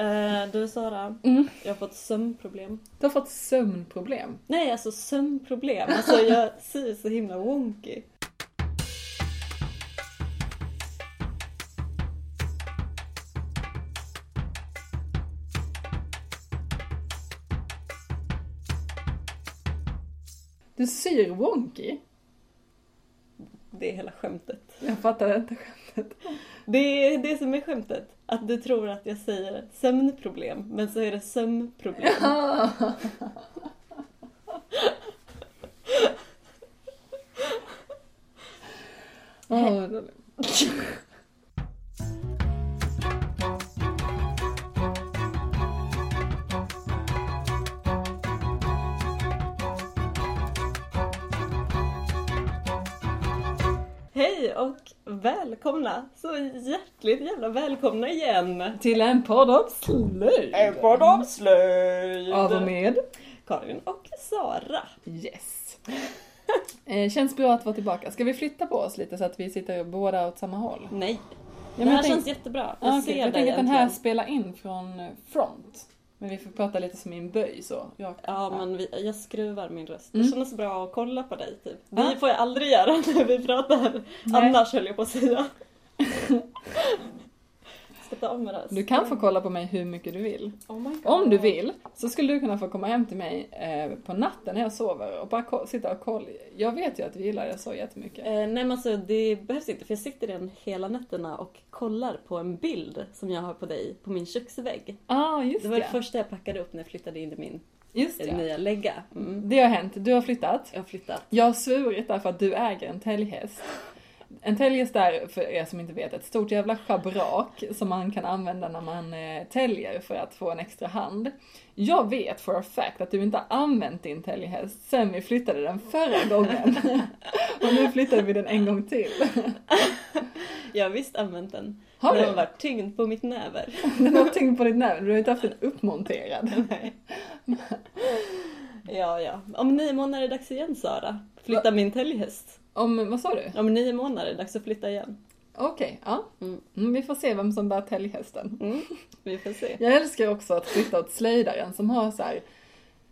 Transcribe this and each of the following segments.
Eh, du Sara, Mm. jag har fått sömnproblem. Du har fått sömnproblem. Nej, alltså sömnproblem. Alltså jag ser så himla wonky. Du syr wonky. Det är hela skämtet. Jag fattar inte skämtet. Det är det som är skämtet. Att du tror att jag säger sömnproblem, men så är det sömnproblem. Åh, vad Hej och välkomna! Så hjärtligt jävla välkomna igen! Till en podd om slöjd. En podd om slöjd! Av och med. Karin och Sara. Yes. Eh, känns bra att vara tillbaka. Ska vi flytta på oss lite så att vi sitter båda åt samma håll? Nej, Ja, det här jag tänk- känns jättebra. Jag Ja, okej, ser jag dig tänker att den här spelar in från front. Men vi får prata lite som i en böj så. Jag, Ja, men vi, jag skruvar min röst. Mm. Det känns bra att kolla på dig typ. Det får jag aldrig göra när vi pratar. Nej. Annars höll jag på att säga. Ta av mig det. Du kan få kolla på mig hur mycket du vill. Oh. Om du vill så skulle du kunna få komma hem till mig eh, på natten när jag sover och bara sitta och kolla. Jag vet ju att du gillar det så jättemycket. Eh, nej men alltså det behövs inte för jag sitter redan hela nätterna och kollar på en bild som jag har på dig på min köksvägg. ah, just Det det. var det första jag packade upp när jag flyttade in i min Just det. nya lägga. Mm. Det har hänt. Du har flyttat. Jag har flyttat. Jag har svurit därför att du äger en täljhäst. En täljhäst är, för er som inte vet, ett stort jävla schabrak som man kan använda när man eh, täljer för att få en extra hand. Jag vet for a fact att du inte har använt din täljhäst sen vi flyttade den förra gången. Och nu flyttade vi den en gång till. Jag har visst använt den. Har Den har du? varit tyngd på mitt näver. Den har tyngd på ditt näve, du har inte haft den uppmonterad. Nej. Ja, ja. Om nio månader är det dags igen Sara. Flytta min täljhäst. Om, vad sa du? Om nio månader dags att flytta igen. Okej, ja. Mm. Mm, vi får se vem som bär täljhästen. Mm. Vi får se. Jag älskar också att flytta åt slöjdaren som har så här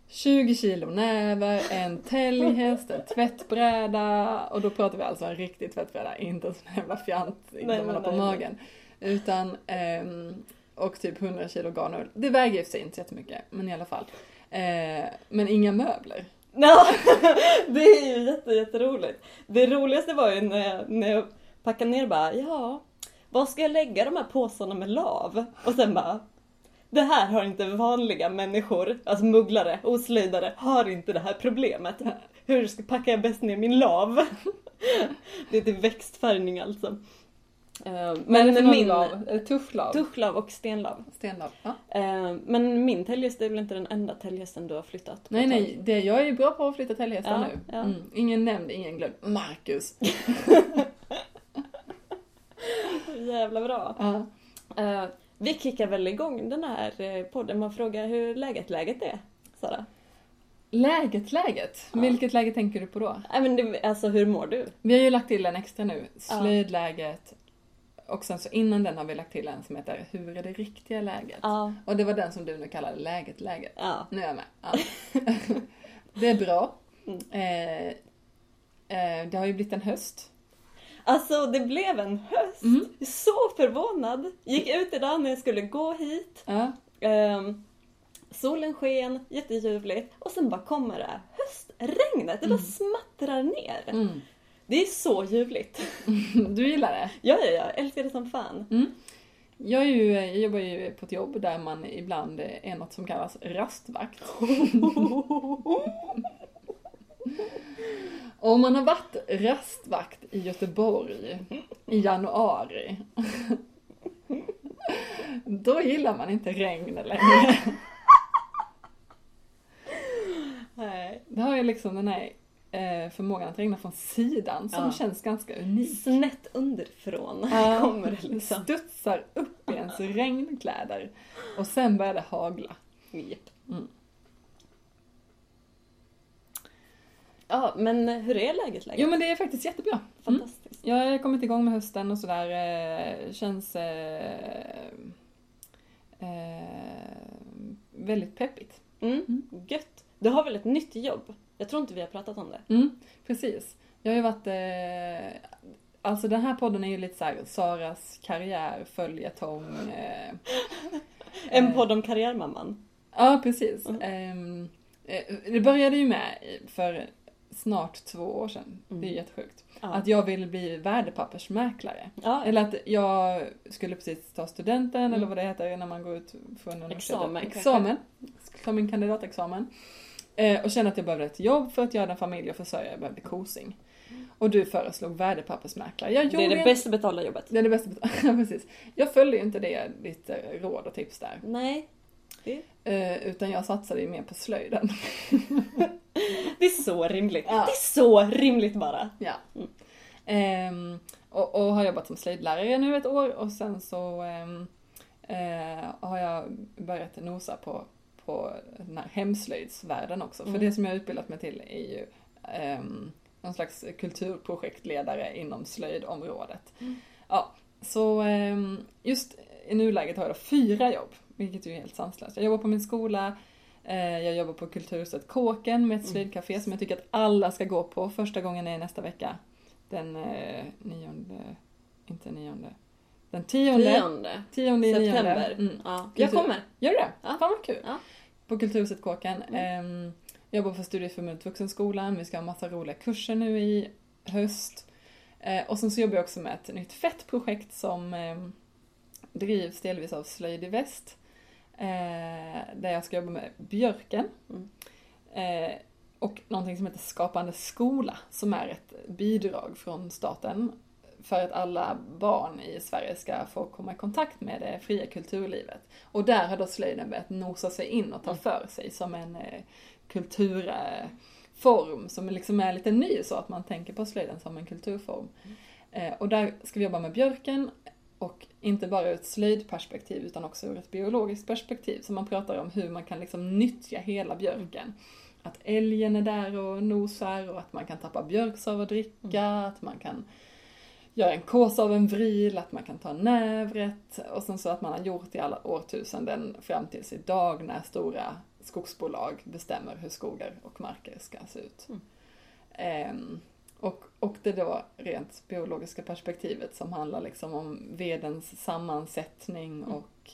20 kilo näver, en täljhäst, en tvättbräda och då pratar vi alltså en riktig tvättbräda, inte en sån jävla fjant Nej, som man har på nej, magen. Utan, ehm, och typ 100 kilo garnull. Det väger i sig inte så jättemycket, men i alla fall. Eh, men inga möbler. Ja, det är ju jätte, jätteroligt. Det roligaste var ju när jag, när jag packade ner bara, ja, var ska jag lägga de här påsarna med lav? Och sen bara, det här har inte vanliga människor, alltså mugglare oslöjdare, har inte det här problemet. Hur ska packar jag bäst ner min lav? Det är till växtfärgning alltså. Eh, Men Men min lav? Tuschlav? tuschlav och stenlav. Stenlav? Ja. Eh, Men min täljhäst är väl inte den enda täljhästen du har flyttat? Nej, nej, det, jag är ju bra på att flytta täljhästar Ja, nu. ja. Mm, ingen nämnd, ingen glömd. Marcus! Jävla bra. Ja. Eh, vi kickar väl igång den här podden med att fråga hur läget läget är, Sara? Läget, läget. Ja. Vilket läge tänker du på då? Nej men det, alltså hur mår du? Vi har ju lagt till en extra nu, slöjdläget. Och sen så innan den har vi lagt till en som heter Hur är det riktiga läget? Ja. Och det var den som du nu kallade läget, läget. Ja. Nu är jag med. Ja. det är bra. Mm. Eh, eh, det har ju blivit en höst. Alltså det blev en höst. Mm. Så förvånad. Gick ut idag när jag skulle gå hit. Ja. Ehm, solen sken, jätteljuvligt. Och sen bara kommer det här höstregnet. Det bara Mm. smattrar ner. Mm. Det är så ljuvligt. Du gillar det? Ja, ja, ja. Jag älskar det som fan. Mm. Jag, är ju, jag jobbar ju på ett jobb där man ibland är något som kallas rastvakt. Om man har varit rastvakt i Göteborg i januari, då gillar man inte regn längre. Nej. Det har ju liksom den här eh, förmågan att regna från sidan som Ja. känns ganska unik. Snett underifrån Ja. kommer det liksom. Studsar upp i ens regnkläder och sen börjar det hagla. Japp. Mm. Ja, men hur är läget? läget? Jo men det är faktiskt jättebra. Mm. Fantastiskt. Jag har kommit igång med hösten och sådär. Eh, känns... Eh, eh, väldigt peppigt. Mm. Gött. Du har väl ett nytt jobb? Jag tror inte vi har pratat om det. Mm, precis. Jag har ju varit... Eh, alltså den här podden är ju lite så här Saras karriär, följetong. Eh, En eh, podd om karriärmamman. Ja, precis. Mm. Ehm, eh, det började ju med för snart två år sedan. Det är Mm. jättesjukt. Ja. Att jag ville bli värdepappersmäklare. ja. Eller att jag skulle precis ta studenten, Mm. eller vad det heter när man går ut från universitetet. Examen. Examen. För min kandidatexamen. Eh, och kände att jag behövde ett jobb för att jag hade en familj att försörja, jag behövde kosing. Och du föreslog värdepappersmäklare. Jag det är det en- bäst betalda jobbet. det är det bästa. Ja, precis. Jag följde ju inte det, ditt eh, råd och tips där. Nej. Eh, utan jag satsade ju mer på slöjden. Det är så rimligt. Ja. Det är så rimligt bara. Ja. Mm. Ehm, och, och har jobbat som slöjdlärare nu ett år och sen så ehm, eh, har jag börjat nosa på, på den här hemslöjdsvärlden också. För Mm. det som jag har utbildat mig till är ju ehm, någon slags kulturprojektledare inom slöjdområdet. Mm. Ja, så ehm, just i nuläget har jag då fyra jobb, vilket är ju helt sanslöst. Jag jobbar på min skola, eh, jag jobbar på Kulturhuset Kåken med ett Mm. slöjdcafé som jag tycker att alla ska gå på. Första gången är nästa vecka. Den eh, nionde, inte nionde, den tionde. Tionde Tionde september. Mm. Ja. Jag kommer. Gör du det? Ja. Fan vad kul. Ja. På Kulturhuset Kåken. Mm. Jag jobbar för Studieförbundet Vuxenskolan. Vi ska ha massa roliga kurser nu i höst. Eh, och sen så jobbar jag också med ett nytt fett projekt som ehm, drivs delvis av Slöjd i Väst. Eh, där jag ska jobba med björken. Mm. Eh, och någonting som heter Skapande skola som är ett bidrag från staten för att alla barn i Sverige ska få komma i kontakt med det fria kulturlivet. Och där har då slöjden börjat nosa sig in och ta Mm. för sig som en eh, kulturform som liksom är lite ny så att man tänker på slöjden som en kulturform. Eh, och där ska vi jobba med björken och inte bara ur ett slöjdperspektiv utan också ur ett biologiskt perspektiv. Så man pratar om hur man kan liksom nyttja hela björken. Att älgen är där och nosar och att man kan tappa björksav och dricka, att man kan göra en kås av en vril, att man kan ta nävret och sen så att man har gjort i alla årtusenden fram tills idag när stora skogsbolag bestämmer hur skogar och marker ska se ut. Mm. Ehm, och, och det då rent biologiska perspektivet som handlar liksom om vedens sammansättning Mm. och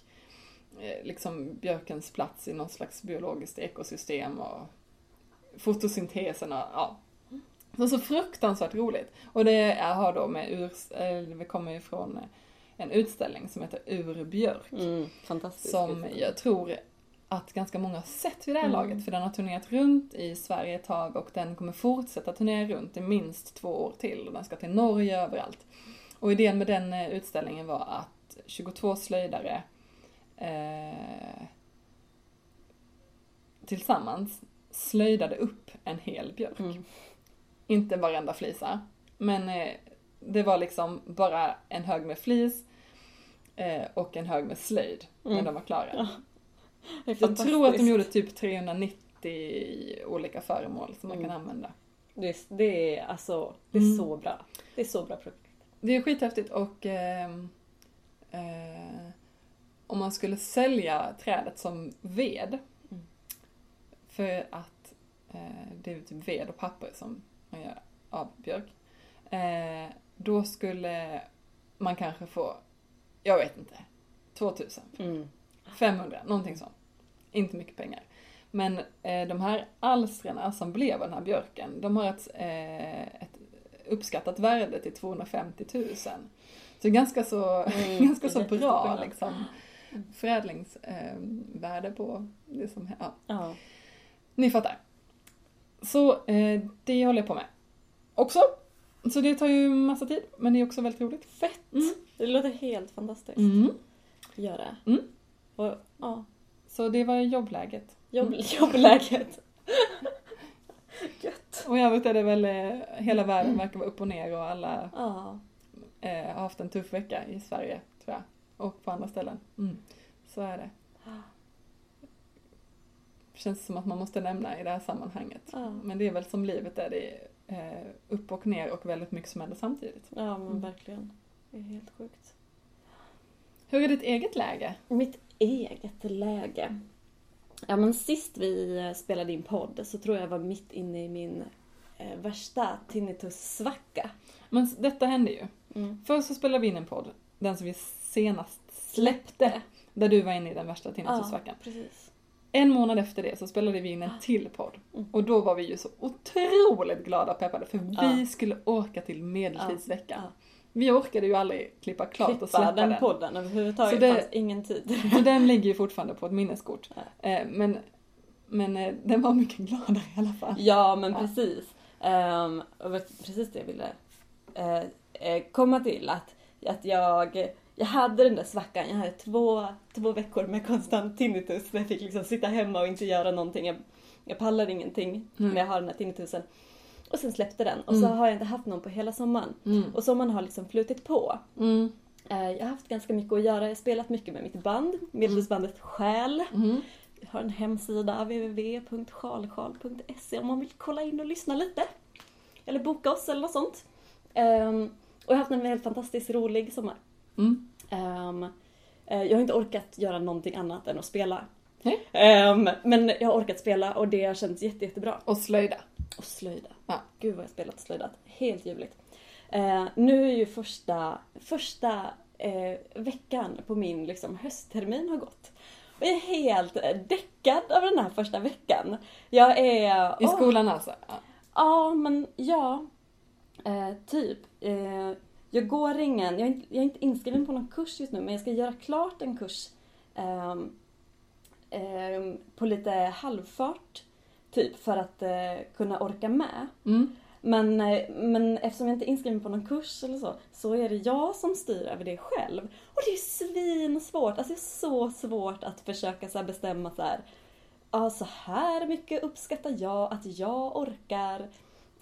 eh, liksom björkens plats i någon slags biologiskt ekosystem och fotosyntesen och ja. Så, så fruktansvärt roligt. Och det är- har då med ur, det kommer ju från en utställning som heter Ur björk. Mm, fantastiskt. Som jag tror att ganska många har sett vid det här Mm. laget. För den har turnerat runt i Sverige ett tag och den kommer fortsätta turnera runt i minst två år till. Och den ska till Norge överallt. Och idén med den eh, utställningen var att 22 slöjdare eh, tillsammans slöjdade upp en hel björk. Mm. Inte varenda flisa. Men eh, det var liksom bara en hög med flis eh, och en hög med slöjd när Mm. de var klara. Ja. Jag tror att de gjorde typ 390 olika föremål som man Mm. kan använda. Det är, det är alltså, det är Mm. så bra. Det är så bra projekt. Det är skithäftigt och ehm, eh, om man skulle sälja trädet som ved Mm. för att eh, det är typ ved och papper som man gör av björk. Eh, då skulle man kanske få, jag vet inte, 2000, Mm. 500, någonting sånt. Inte mycket pengar. Men eh, de här alstren som blev av den här björken, de har ett, eh, ett uppskattat värde till 250 000. Så ganska så, Mm, ganska så bra liksom, förädlingsvärde värde på det som, ja, Ja. ni fattar. Så eh, det håller jag på med. Också. Så det tar ju massa tid, men det är också väldigt roligt. Fett! Mm. Det låter helt fantastiskt. Mm. Gör det. Mm. Och, ja, Så det var jobbläget. jobb, jobbläget. Gött. Och i övrigt är det väl, eh, hela världen verkar vara upp och ner och alla Ja. eh, har haft en tuff vecka i Sverige, tror jag. Och på andra ställen. Mm. Så är det. Känns som att man måste nämna i det här sammanhanget. Ja. Men det är väl som livet är, det är eh, upp och ner och väldigt mycket som händer samtidigt. ja, men Mm. verkligen. Det är helt sjukt. Hur är ditt eget läge? Mitt eget läge. Ja men sist vi eh, spelade in podd så tror jag var mitt inne i min eh, värsta tinnitus-svacka. Men detta hände ju. Mm. Först så spelade vi in en podd, den som vi senast släppte, där du var inne i den värsta tinnitusvackan. precis. En månad efter det så spelade vi in en till podd. Mm. Och då var vi ju så otroligt glada och peppade för vi Ja. skulle åka till medeltidsveckan. Ja. Vi orkade ju aldrig klippa klart och Klippa släppa den, den. podden överhuvudtaget. Så det- fanns ingen tid. Så den ligger ju fortfarande på ett minneskort. Ja. Eh, men men eh, den var mycket gladare i alla fall. Ja men precis. Um, och precis det jag ville eh, komma till. Att, att jag, jag hade den där svackan. Jag hade två, två veckor med konstant tinnitus. Där jag fick liksom sitta hemma och inte göra någonting. Jag, jag pallade ingenting Mm. när jag har den här tinnitusen. Och sen släppte den. Och så Mm. har jag inte haft någon på hela sommaren. Mm. Och sommaren har liksom flutit på. Mm. Eh, jag har haft ganska mycket att göra. Jag har spelat mycket med mitt band. Medeltidsbandet Själ. Mm. Jag har en hemsida, www.sjalsjal.se om man vill kolla in och lyssna lite. Eller boka oss eller något sånt. Ehm, och jag har haft en helt fantastiskt rolig sommar. Mm. Eh, jag har inte orkat göra någonting annat än att spela. Ehm, men jag har orkat spela och det har känts jätte, jättebra. Och slöjda. Och slöjda. Ja. Gud vad jag spelat och slöjdat. Helt ljuvligt. Eh, nu är ju första, första eh, veckan på min liksom, hösttermin har gått. Och jag är helt däckad av den här första veckan. Jag är... I skolan alltså? Ja. Ja, men ja. Eh, typ. Jag går ingen, jag är, inte, jag är inte inskriven på någon kurs just nu men jag ska göra klart en kurs ehm, ehm, på lite halvfart. Typ för att eh, kunna orka med. Mm. Men, eh, men eftersom jag inte är inskriven på någon kurs eller så, så är det jag som styr över det själv. Och det är svinsvårt, alltså det är så svårt att försöka så bestämma så här. Ja, så här mycket uppskattar jag att jag orkar.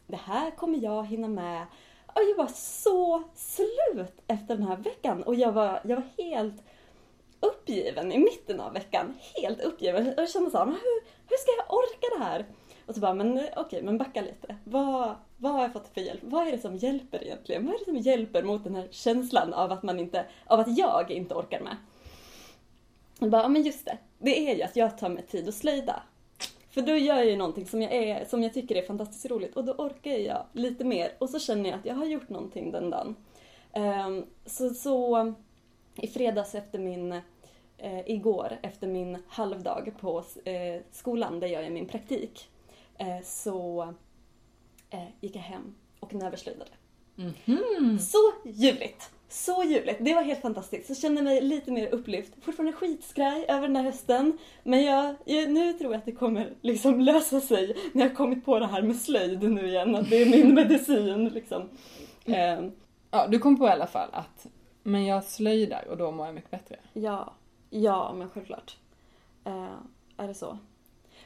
Det här kommer jag hinna med. Och jag var så slut efter den här veckan och jag var, jag var helt uppgiven i mitten av veckan. Helt uppgiven. Och jag kände såhär, men hur, hur ska jag orka det här? Och så bara, men okej, okej, men backa lite. Vad, vad har jag fått för hjälp? Vad är det som hjälper egentligen? Vad är det som hjälper mot den här känslan av att man inte, av att jag inte orkar med? Och bara, ja men just det. Det är ju att jag tar mig tid att slöjda. För då gör jag ju någonting som jag, är, som jag tycker är fantastiskt roligt och då orkar jag lite mer och så känner jag att jag har gjort någonting den dagen. Ehm, så, så i fredags efter min, eh, igår efter min halvdag på eh, skolan där jag gör min praktik eh, så gick jag hem och näverslöjdade. Mhm. Så ljuvligt! Så ljuvligt! Det var helt fantastiskt. Så kände mig lite mer upplyft. Fortfarande skitskraj över den här hösten. Men jag, jag, nu tror jag att det kommer liksom lösa sig när jag har kommit på det här med slöjd nu igen. Att det är min medicin liksom. Eh, Ja, du kom på i alla fall att men jag slöjdar och då mår jag mycket bättre. ja, ja men självklart. Eh, är det så.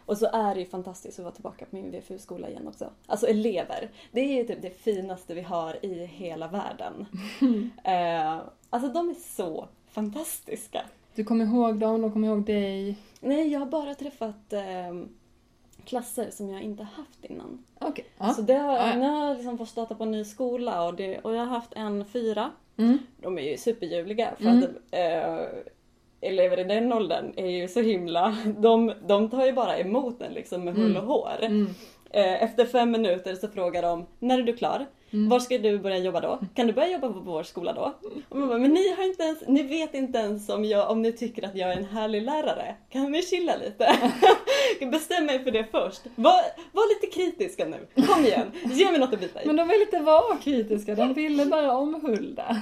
Och så är det ju fantastiskt att vara tillbaka på min VFU-skola igen också. Alltså elever. Det är ju typ det finaste vi har i hela världen. Eh, alltså de är så fantastiska. Du kommer ihåg dem, de kommer ihåg dig. Nej, jag har bara träffat eh, klasser som jag inte haft innan. Okej. Ja. Så det har, Ja. nu har jag liksom fått starta på en ny skola och, det, och jag har haft en fyra. Mm. De är ju superljuvliga för Mm. att eh, elever i den åldern är ju så himla... De, de tar ju bara emot en liksom med hull och hår. Mm. Eh, efter fem minuter så frågar de, när är du klar? Mm. Var ska du börja jobba då? Kan du börja jobba på vår skola då? Och man bara, men ni, har inte ens, ni vet inte ens om, jag, om ni tycker att jag är en härlig lärare. Kan vi chilla lite? Bestäm mig för det först. Var, var lite kritiska nu. Kom igen, ge mig något att bita i. Men de vill inte vara kritiska, de ville bara omhulda.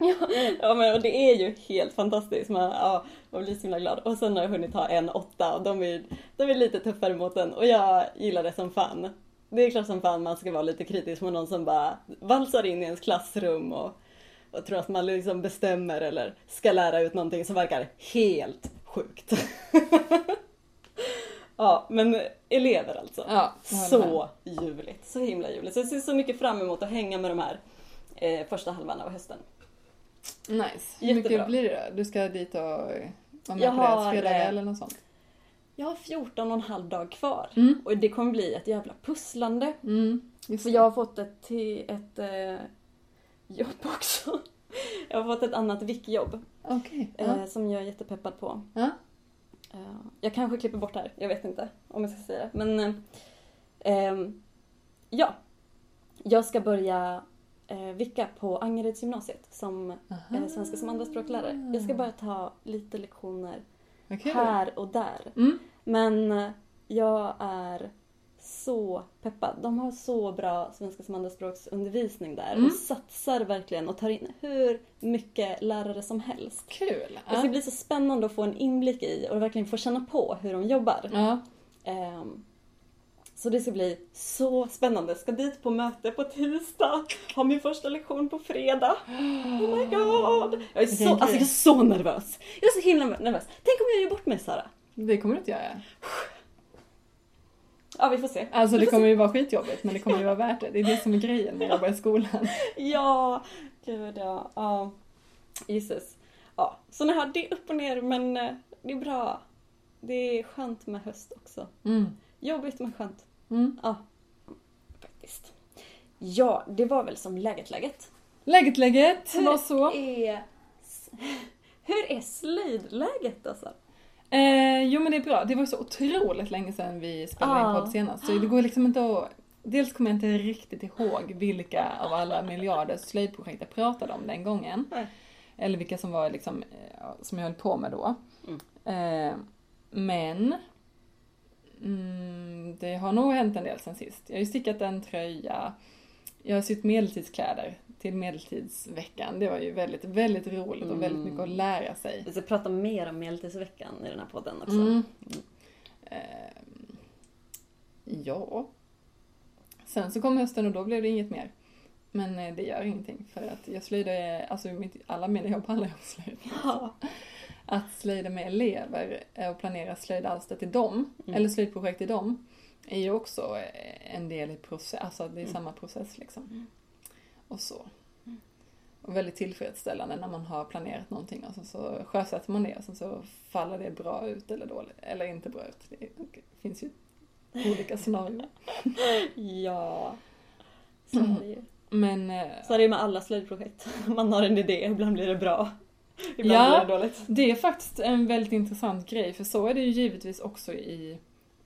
Ja men och det är ju helt fantastiskt. Man, ja, man blir så himla glad. Och sen har jag hunnit ha en åtta och de är, de är lite tuffare mot den och jag gillar det som fan. Det är klart som fan man ska vara lite kritisk mot någon som bara valsar in i ens klassrum och, och tror att man liksom bestämmer eller ska lära ut någonting som verkar helt sjukt. ja men elever alltså. Ja. Så ljuvligt. Så himla ljuvligt. Så jag ser så mycket fram emot att hänga med de här eh, första halvan av hösten. Nice. Hur mycket blir det då? Du ska dit och vara med Jag på har, fredagar eh, eller något sånt? Jag har 14 och en halv dag kvar. Mm. Och det kommer bli ett jävla pusslande. Mm. För det. jag har fått ett, till ett eh, jobb också. Jag har fått ett annat vickjobb Okej. eh, Ja. som jag är jättepeppad på. Ja. Eh, jag kanske klipper bort det här, jag vet inte om jag ska säga det. Men eh, ja, jag ska börja vicka på Angeredsgymnasiet som eh, svenska som andraspråklärare. Jag ska bara ta lite lektioner kul. här och där. Mm. Men eh, jag är så peppad. De har så bra svenska som andraspråksundervisning där Mm. och satsar verkligen och tar in hur mycket lärare som helst. Kul. Det ska bli så spännande att få en inblick i och verkligen få känna på hur de jobbar. ja. Ehm, så det ska bli så spännande. Ska dit på möte på tisdag, ha min första lektion på fredag. Oh my god! Jag är så, alltså jag är så nervös. Jag är så himla nervös. Tänk om jag gör bort mig Sara? Det kommer du inte göra. Ja, vi får se. Alltså det kommer ju vara skitjobbigt men det kommer ju vara värt det. Det är det som är grejen med att jobba i skolan. Ja, gud ja. ja. Jesus. Ja, så ni har det är upp och ner men eh, det är bra. Det är skönt med höst också. Mm. Jobbigt men skönt. Mm. Ja, faktiskt. Ja, det var väl som läget läget. Läget läget Hur var så. är, hur är slöjdläget alltså? Eh, jo men det är bra. Det var så otroligt länge sedan vi spelade Ja. in podd senast. Så det går liksom inte att... Dels kommer jag inte riktigt ihåg vilka av alla miljarder slöjdprojekt jag pratade om den gången. Nej. Eller vilka som var liksom, eh, som jag höll på med då. Mm. Eh, men mm, det har nog hänt en del sen sist. Jag har ju stickat en tröja. Jag har sytt medeltidskläder till medeltidsveckan. Det var ju väldigt, väldigt roligt och väldigt Mm. mycket att lära sig. Vi ska prata mer om medeltidsveckan i den här podden också. Mm. Ehm, ja. Sen så kom hösten och då blev det inget mer. Men eh, det gör ingenting för att jag slöjdar, alltså alla mina jobb handlar om slöjd. Ja. Att slöjda med elever och planera slöjdalster till dem, Mm. eller slöjdprojekt till dem, är ju också en del i process, alltså det är Mm. samma process liksom. Mm. Och så. Och väldigt tillfredsställande när man har planerat någonting och sen så sjösätter man det och sen så faller det bra ut eller dåligt, eller inte bra ut. Det finns ju olika scenarier. Ja. Så är det ju. Men eh, Så är det ju med alla slöjdprojekt. Man har en idé, ibland blir det bra. Ibland Ja. det dåligt. det är faktiskt en väldigt intressant grej för så är det ju givetvis också i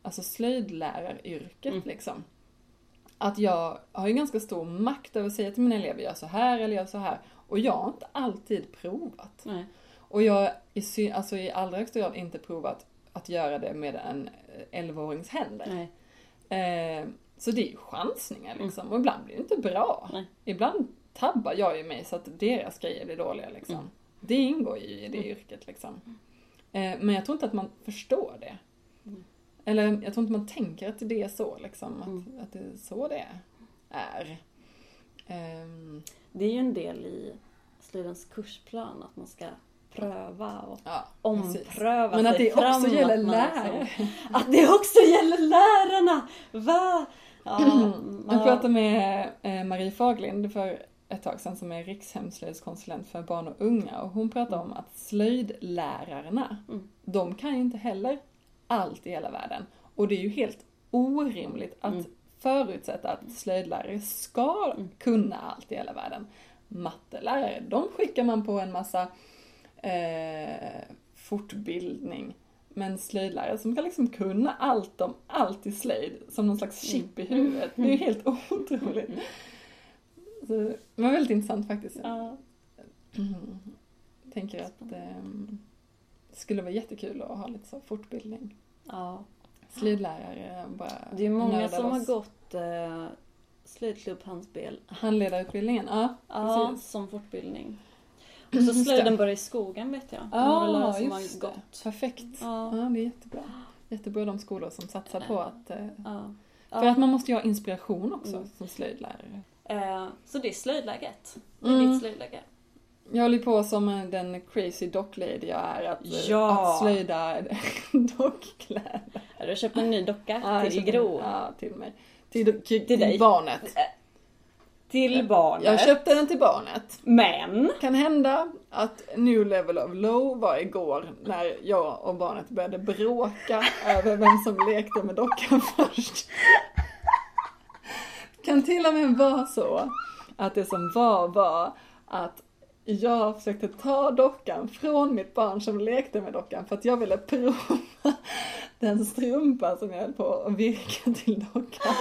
alltså slöjdläraryrket Mm. liksom. Att jag har ju ganska stor makt över att säga till mina elever gör så här eller gör så här. Och jag har inte alltid provat. Nej. Och jag i, alltså i allra högsta grad inte provat att göra det med en eh, 11-årings händer. Nej. Eh, så det är ju chansningar liksom. Och ibland blir det inte bra. Nej. Ibland tabbar jag ju mig så att deras grejer blir dåliga liksom. Mm. Det ingår ju i det Mm. yrket liksom. Eh, men jag tror inte att man förstår det. Mm. Eller jag tror inte man tänker att det är så liksom. Att, Mm. att det är så det är. Ehm, Det är ju en del i slöjdens kursplan att man ska pröva och ja, precis. ompröva Men att det också gäller lärare. liksom- Att det också gäller lärarna! Va? Ja, Jag ja. pratade med eh, Marie Faglind för ett tag sedan som är rikshemslöjdskonsulent för barn och unga och hon pratade om att slöjdlärarna, Mm. de kan ju inte heller allt i hela världen. Och det är ju helt orimligt att Mm. förutsätta att slöjdlärare ska Mm. kunna allt i hela världen. Mattelärare, de skickar man på en massa eh, fortbildning. Men slöjdlärare som kan liksom kunna allt om allt i slöjd som någon slags chip i huvudet. Det är ju helt otroligt. Så det var väldigt intressant faktiskt. Ja. Mm. Tänker att ehm, det skulle vara jättekul att ha lite så fortbildning. ja. Slöjdlärare bara Det är många som har loss. gått eh, slöjdklubb handspel Handledarutbildningen, ja. ja, Precis. som fortbildning. Och så det. slöjden börjar i skogen vet jag. Några Ja, som har just det. gått. Perfekt. Ja. Ja, det är jättebra. Jättebra de skolor som satsar på att... eh, Ja. För att man måste ju ha inspiration också Mm. som slöjdlärare. Eh, så det är slöjdläget. Det är Mm. ditt slöjdläge. Jag håller på som eh, den crazy docklady jag är att, eh, Ja. att slöjda dockkläder. Du har köpt en ny docka Ja, till Gro. Ja, till mig. Till, till, till, Till dig. barnet. Till barnet. Jag köpte den till barnet. Men. Kan hända att New Level of Low var igår när jag och barnet började bråka över vem som lekte med dockan först. Kan till och med vara så att det som var var att Jag försökte ta dockan från mitt barn som lekte med dockan för att jag ville prova den strumpa som jag höll på att virka till dockan.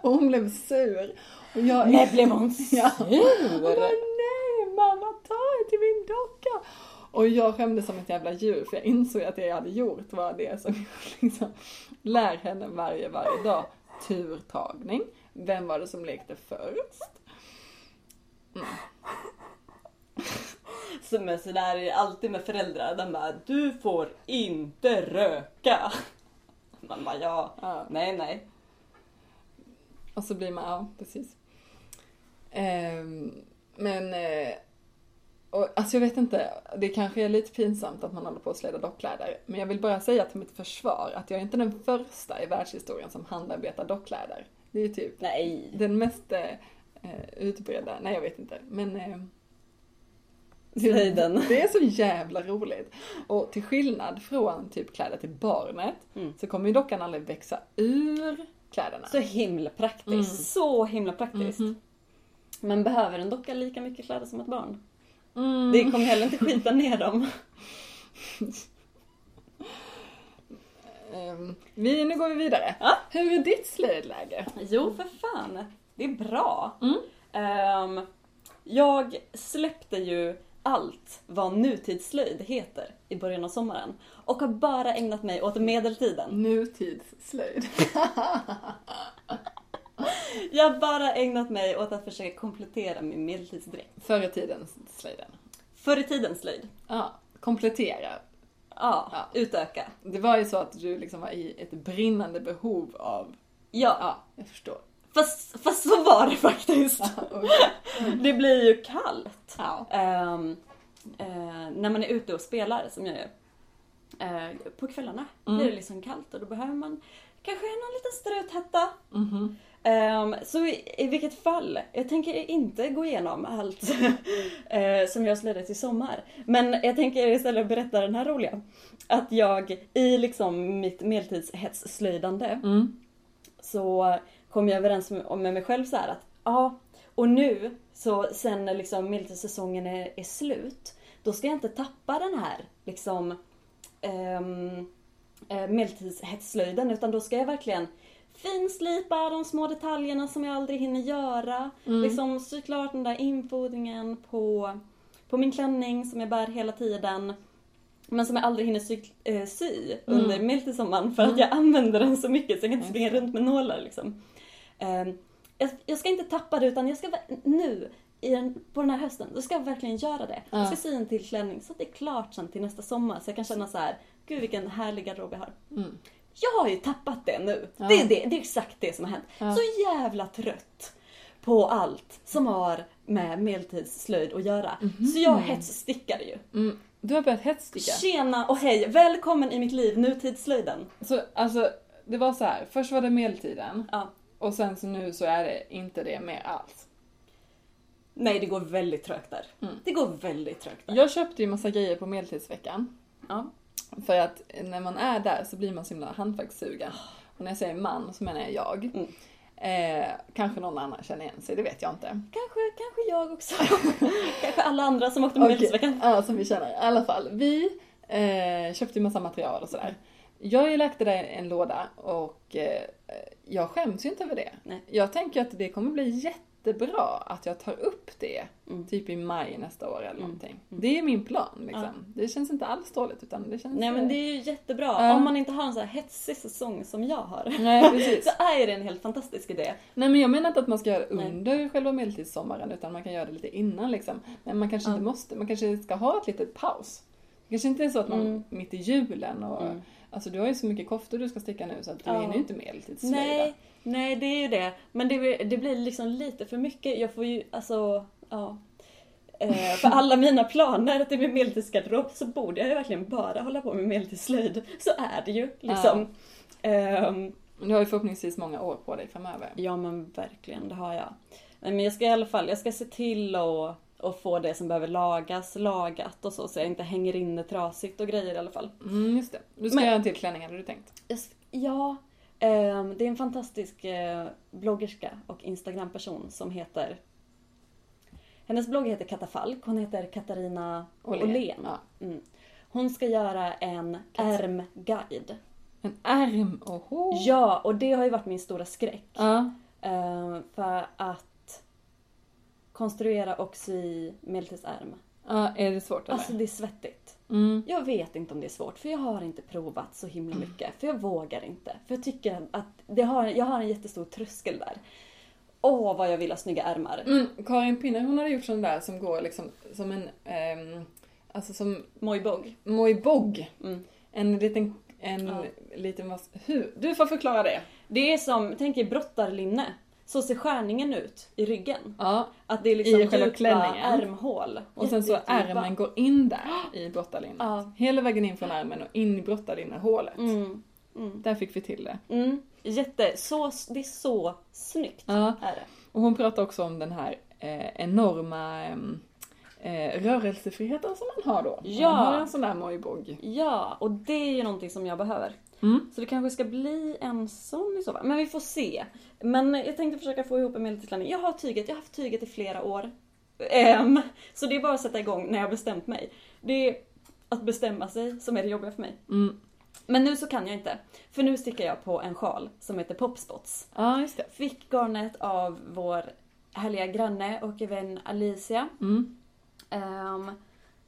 Och hon blev sur. Och jag, Nej, blev hon Ja. sur? Hon bara, nej mamma ta till min docka. Och jag skämdes som ett jävla djur för jag insåg att det jag hade gjort var det som jag liksom lär henne varje, varje dag. Turtagning. Vem var det som lekte först? Som är sådär är det alltid med föräldrar. De bara, du får inte röka. Man bara, ja, Ja. nej, nej. Och så blir man, ja precis. Ehm, men, eh, och, alltså jag vet inte, det kanske är lite pinsamt att man håller på att släda dockkläder. Men jag vill bara säga till mitt försvar att jag är inte den första i världshistorien som handarbetar dockkläder. Det är typ Nej. den mest eh, eh, utbredda, nej jag vet inte, men eh, Slöjden. Det är så jävla roligt. Och till skillnad från typ kläder till barnet Mm. så kommer ju dockan aldrig växa ur kläderna. Så himla praktiskt. Mm. Så himla praktiskt. Mhm. Men behöver en docka lika mycket kläder som ett barn? Mm. Det kommer heller inte skita ner dem. Ehm, vi, nu går vi vidare. Ja. Hur är ditt slöjdläge? Jo, för fan. Det är bra. Mm. Ehm, jag släppte ju allt vad nutidsslöjd heter i början av sommaren och har bara ägnat mig åt medeltiden. Nutidsslöjd. Jag har bara ägnat mig åt att försöka komplettera min medeltidsdräkt. Förr i tiden slöjden. Förr i tiden slöjd. Ja, komplettera. Ja, Ja. utöka. Det var ju så att du liksom var i ett brinnande behov av... Ja, Ja, jag förstår. fast, fast så var det faktiskt. Okej. Det blir ju kallt. Ja. Ehm, eh, när man är ute och spelar, som jag gör. Eh, på kvällarna Mm. blir det liksom kallt och då behöver man kanske någon liten struthätta. Mhm. Ehm, så i, i vilket fall, jag tänker inte gå igenom allt eh, som jag slöjdat i sommar. Men jag tänker istället berätta den här roliga. Att jag i liksom mitt medeltidshetsslöjdande Mm. så kom jag överens med, med mig själv så här att ja, och nu så sen liksom medeltidssäsongen är, är slut, då ska jag inte tappa den här liksom um, medeltidshetsslöjden utan då ska jag verkligen finslipa de små detaljerna som jag aldrig hinner göra. Mm. Liksom sy klart den där infodringen på, på min klänning som jag bär hela tiden. Men som jag aldrig hinner sy, eh, sy Mm. under medeltidssommaren för att Mm. jag använder den så mycket så jag kan inte springa runt med nålar liksom. Ehm, jag, jag ska inte tappa det utan jag ska nu den, på den här hösten, då ska jag verkligen göra det. Ja. Jag ska sy en till klänning så att det är klart sen till nästa sommar så jag kan känna så här, gud vilken härlig garderob jag har. Mm. Jag har ju tappat det nu. Ja. Det, är det, det är exakt det som har hänt. Ja. Så jävla trött på allt som har med medeltidsslöjd att göra. Mhm. Så jag hetsstickade ju. Mm. Du har börjat hetssticka. Tjena och hej, välkommen i mitt liv, nutidsslöjden. Så alltså, det var så här. först var det medeltiden Ja. och sen så nu så är det inte det mer alls. Nej, det går väldigt trögt där. Mm. Det går väldigt trögt där. Jag köpte ju massa grejer på medeltidsveckan. Ja. För att när man är där så blir man så himla hantverkssugen. Och när jag säger man så menar jag jag. Mm. Eh, kanske någon annan känner igen sig, det vet jag inte. Kanske, kanske jag också. kanske alla andra som åkte Okej, medeltidsveckan. Ja, som vi känner. I alla fall, vi eh, köpte ju massa material och sådär. Jag har ju lagt det där i en låda och eh, jag skäms ju inte över det. Nej. Jag tänker att det kommer bli jättebra att jag tar upp det Mm. typ i maj nästa år eller Mm. någonting. Mm. Det är min plan liksom. Ja. Det känns inte alls dåligt utan det känns... Nej men eh, det är ju jättebra. Ja. Om man inte har en så här hetsig säsong som jag har. Nej precis. Så är det en helt fantastisk idé. Nej men jag menar inte att man ska göra det Nej. under själva medeltidssommaren utan man kan göra det lite innan liksom. Men man kanske Ja. inte måste, man kanske ska ha ett litet paus. Det kanske inte är så att man Mm. mitt i julen och Mm. Alltså du har ju så mycket koftor du ska sticka nu så att du Ja. hinner ju inte medeltidsslöjda. Nej, nej det är ju det. Men det, blir- det blir liksom lite för mycket. Jag får ju, alltså, ja. Eh, för alla mina planer till min medeltidsgarderob så borde jag ju verkligen bara hålla på med medeltidsslöjd. Så är det ju liksom. Ehm, Men du har ju förhoppningsvis många år på dig framöver. ja men verkligen, det har jag. Men jag ska i alla fall, jag ska se till att och få det som behöver lagas, lagat och så, så jag inte hänger inne trasigt och grejer i alla fall. Mm, just det. Du ska Men- göra en till klänning hade du tänkt? Ja, det är en fantastisk eh, bloggerska och Instagramperson som heter Hennes blogg heter Katafalk. Hon heter Katarina Åhlén. Ja. Mm. Hon ska göra en ärmguide. En ärm, oho. Ja, och det har ju varit min stora skräck. Ja. Eh, för att konstruera och sy medeltidsärm. ja. Är det svårt eller? Alltså det är svettigt. Mm. Jag vet inte om det är svårt för jag har inte provat så himla mycket. För jag vågar inte. För jag tycker att det har, jag har en jättestor tröskel där. Åh vad jag vill ha snygga ärmar. Mm. Karin Pinner hon hade gjort sån där som går liksom som en, ehm, alltså som Mojbog. mojbog. Mm. En liten, en Ja. liten, vad- hur? Du får förklara det. Det är som, tänk er brottarlinne. Så ser skärningen ut i ryggen. Ja. Att det är liksom I själva djupa klänningen. ärmhål. Och sen så ärmen går in där i brottarlinnet. Ja. Hela vägen in från ärmen och in i brottarlinnehålet. Mm. Mm. Där fick vi till det. Mm. Jätte, så, det är så snyggt. Ja. Är det. Och hon pratar också om den här eh, enorma eh, rörelsefriheten som man har då. Ja. Man har en sån där mojbog. Ja, och det är ju någonting som jag behöver. Mm. Så det kanske ska bli en sån i så fall. Men vi får se. Men jag tänkte försöka få ihop en medeltidsklänning. Jag har tyget, jag har haft tyget i flera år. Ehm, så det är bara att sätta igång när jag bestämt mig. Det är att bestämma sig som är det jobbiga för mig. Mm. Men nu så kan jag inte. För nu stickar jag på en sjal som heter Popspots. Ja, just det. Fick garnet av vår härliga granne och vän Alicia. Mm. Um,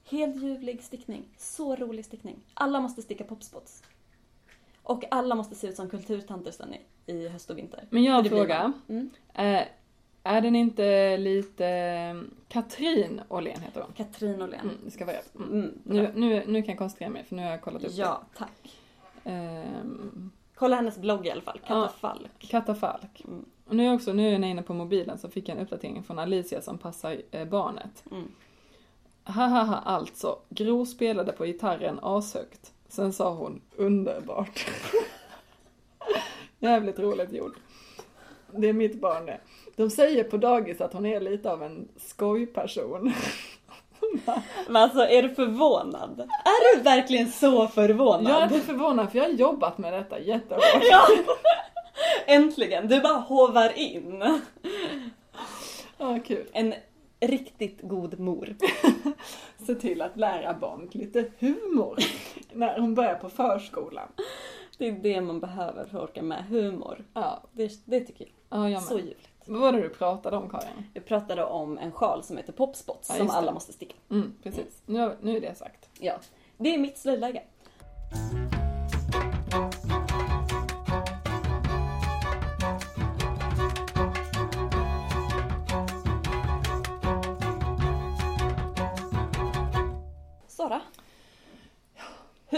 helt ljuvlig stickning. Så rolig stickning. Alla måste sticka popspots. Och alla måste se ut som kulturtanter sen i, i höst och vinter. Men jag har en fråga. Mm. Eh, är den inte lite... eh, Katrin Åhlén heter hon. Katrin Åhlén. Mm, det ska vara rätt. Mm. Mm. Nu, nu, nu kan jag koncentrera mig för nu har jag kollat upp Ja, tack. det. Ehm, Kolla hennes blogg i alla fall. Ja. Katafalk. Katta Falk. Mm. Och nu är också, nu är jag inne på mobilen så fick jag en uppdatering från Alicia som passar eh, barnet. Mm. Hahaha alltså, Gro spelade på gitarren ashögt. Sen sa hon underbart. Jävligt roligt gjort. Det är mitt barn det. De säger på dagis att hon är lite av en skojperson. Men alltså, är du förvånad? Är du verkligen så förvånad? Jag är inte förvånad för jag har jobbat med detta jättehårt. Ja. Äntligen! Du bara hovar in. Ja, kul. En riktigt god mor. Se till att lära barn lite humor när hon börjar på förskolan. Det är det man behöver för att orka med humor. Ja, Det, det tycker jag. ja jag Så ljuvligt. Vad var det du pratade om Karin? Vi pratade om en sjal som heter Popspots Ja, som alla måste sticka. Mm, precis. Nu, har- nu är det sagt. Ja. Det är mitt slöjdläge.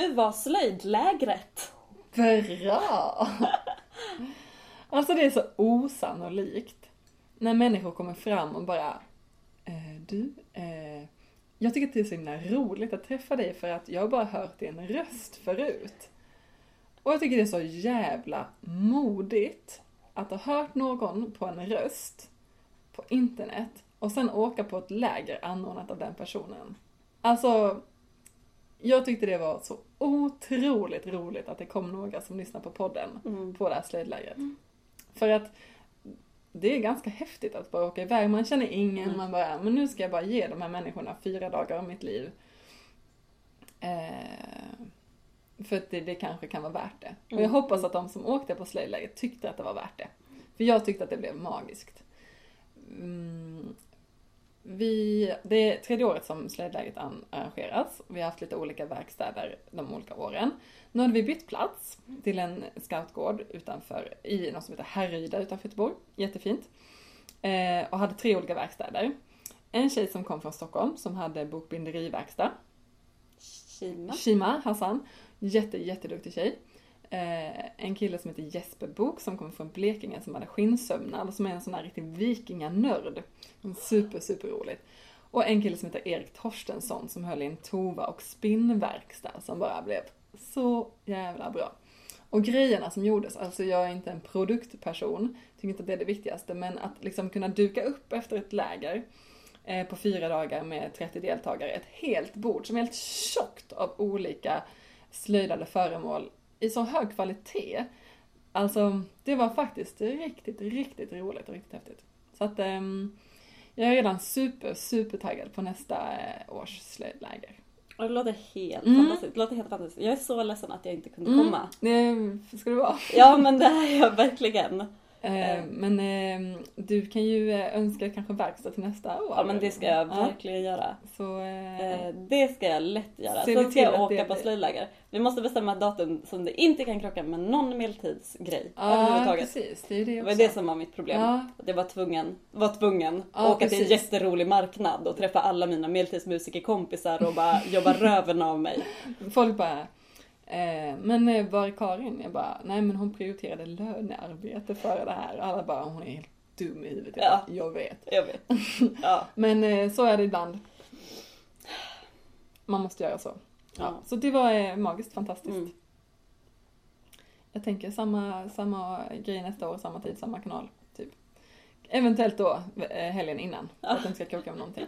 Hur var slöjdlägret? Bra! Alltså det är så osannolikt. När människor kommer fram och bara eh, Du, eh, jag tycker att det är så himla roligt att träffa dig för att jag har bara hört din röst förut. Och jag tycker det är så jävla modigt att ha hört någon på en röst på internet och sen åka på ett läger anordnat av den personen. Alltså, jag tyckte det var så otroligt roligt att det kom några som lyssnar på podden Mm. på det här slöjdlägret. För att det är ganska häftigt att bara åka iväg. Man känner ingen, Mm. man bara, men nu ska jag bara ge de här människorna fyra dagar av mitt liv. Eh, för att det, det kanske kan vara värt det. Och jag Mm. hoppas att de som åkte på slöjdlägret tyckte att det var värt det. För jag tyckte att det blev magiskt. Vi, det är tredje året som slöjdlägret an- arrangeras. Vi har haft lite olika verkstäder de olika åren. Nu hade vi bytt plats till en scoutgård utanför, i något som heter Härryda utanför Göteborg. Jättefint. Eh, och hade tre olika verkstäder. En tjej som kom från Stockholm som hade bokbinderiverkstad. Kina. Shima Hassan. Jätte, jätteduktig tjej. Eh, en kille som heter Jesper Bok som kommer från Blekinge som hade skinnsömnad och som är en sån här riktig vikinganörd. Super, super roligt. Och en kille som heter Erik Torstensson som höll i en tova och spinnverkstad som bara blev så jävla bra. Och grejerna som gjordes, alltså jag är inte en produktperson, tycker inte att det är det viktigaste, men att liksom kunna duka upp efter ett läger eh, på fyra dagar med 30 deltagare, ett helt bord som är helt tjockt av olika slöjdade föremål i så hög kvalitet. Alltså, det var faktiskt riktigt, riktigt roligt och riktigt häftigt. Så att ehm, Jag är redan super, super taggad på nästa eh, års slöjdläger. Och det låter helt Mm. fantastiskt. Det låter helt fantastiskt. Jag är så ledsen att jag inte kunde Mm. komma. Det ska det vara. Ja men det är jag verkligen. Eh, men eh, du kan ju eh, önska kanske verkstad till nästa år. Ja men det ska jag Ja, verkligen göra. Så, eh, Eh, Det ska jag lätt göra. Sen ska jag åka det på slöjdläger. Vi måste bestämma ett datum som det inte kan krocka med någon medeltidsgrej ja, överhuvudtaget. precis. Det är det Det också. var det som var mitt problem. Ja, Att jag var tvungen, var tvungen Ja, att åka till en precis. jätterolig marknad och träffa alla mina medeltidsmusikerkompisar och bara jobba röven av mig. folk bara men eh, var är Karin? Jag bara, nej men hon prioriterade lönearbete före det här. Alla bara, hon är helt dum i huvudet. Jag, Ja. bara, jag vet. Jag vet. Ja. Men eh, så är det ibland. Man måste göra så. Ja. Ja. Så det var eh, magiskt fantastiskt. Mm. Jag tänker samma, samma grej nästa år, samma tid, samma kanal. Typ. Eventuellt då eh, helgen innan, för att inte ska krocka med någonting.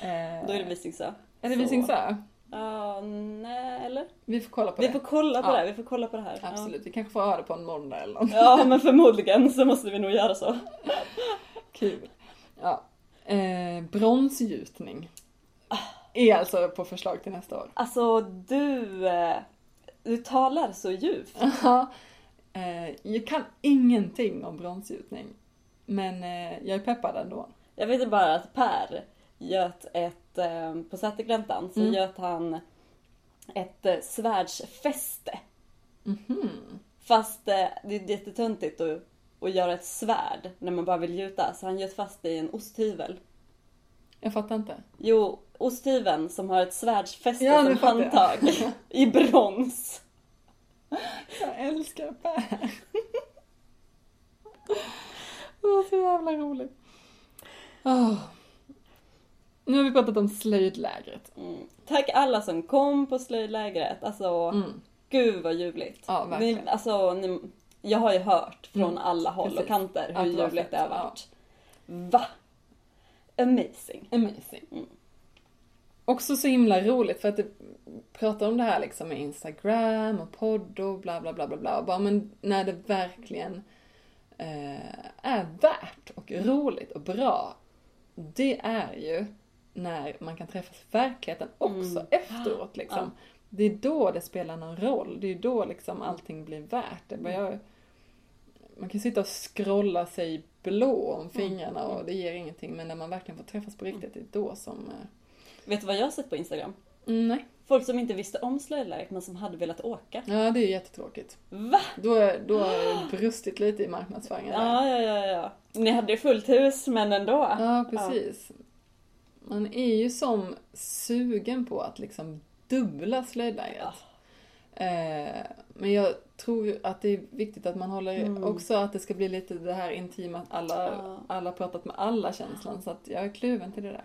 Eh, Då är det Visingsö. Är det Visingsö? Ja, nej eller? Vi får kolla på Vi det. får kolla på Ja. det. Vi får kolla på det här. Absolut, vi kanske får det på en måndag eller något. Ja. ja, men förmodligen så måste vi nog göra så. Kul. Ja. Eh, bronsgjutning. Är alltså på förslag till nästa år. Alltså du, eh, du talar så djupt. Ja. eh, jag kan ingenting om bronsgjutning. Men eh, jag är peppad ändå. Jag vet bara att Per göt ett, eh, på Sätergläntan så Mm. göt han ett eh, svärdsfäste. Mhm. Fast eh, det är jättetöntigt att, att göra ett svärd när man bara vill gjuta. Så han göt fast det i en osthyvel. Jag fattar inte. Jo, osthyveln som har ett svärdsfäste Ja, som handtag. I brons. Jag älskar Per. Det var så jävla roligt. Åh. Nu har vi pratat om slöjdlägret. Mm. Tack alla som kom på slöjdlägret. Alltså, Mm. gud vad ljuvligt. Ja, verkligen. Ni, alltså, ni, jag har ju hört från Mm, alla håll och precis. kanter Att hur ljuvligt det har ja. varit. Va? Amazing. Amazing. Mm. Också så himla roligt för att det pratar om det här liksom med Instagram och podd och bla bla bla bla bla. Och bara, men när det verkligen eh, är värt och roligt och bra. Det är ju när man kan träffas i verkligheten också Mm. efteråt liksom. Ja. Det är då det spelar någon roll. Det är då liksom allting blir värt det. Bara jag, man kan sitta och scrolla sig blå om fingrarna Mm. och det ger ingenting. Men när man verkligen får träffas på riktigt, det är då som... eh, Vet du vad jag har sett på Instagram? Mm, nej. Folk som inte visste om slöjdlägret men som hade velat åka. Ja, det är jättetråkigt. Va? Då, då har det brustit lite i marknadsföringen. Ja, ja, ja, ja. Ni hade ju fullt hus men ändå. Ja, precis. Man är ju som sugen på att liksom dubbla slöjdlägret. Eh, men jag tror att det är viktigt att man håller Mm. också att det ska bli lite det här intima, att alla, Ja. alla pratat med alla känslan. Så att jag är kluven till det där.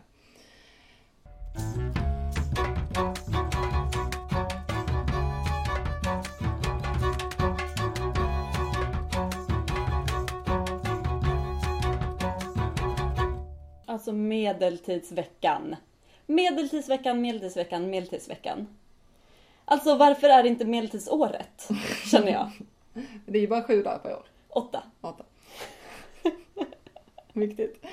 Alltså medeltidsveckan. Medeltidsveckan, medeltidsveckan, medeltidsveckan. Alltså varför är det inte medeltidsåret? Känner jag. Det är ju bara sju dagar per år. Åtta. Åtta. Viktigt.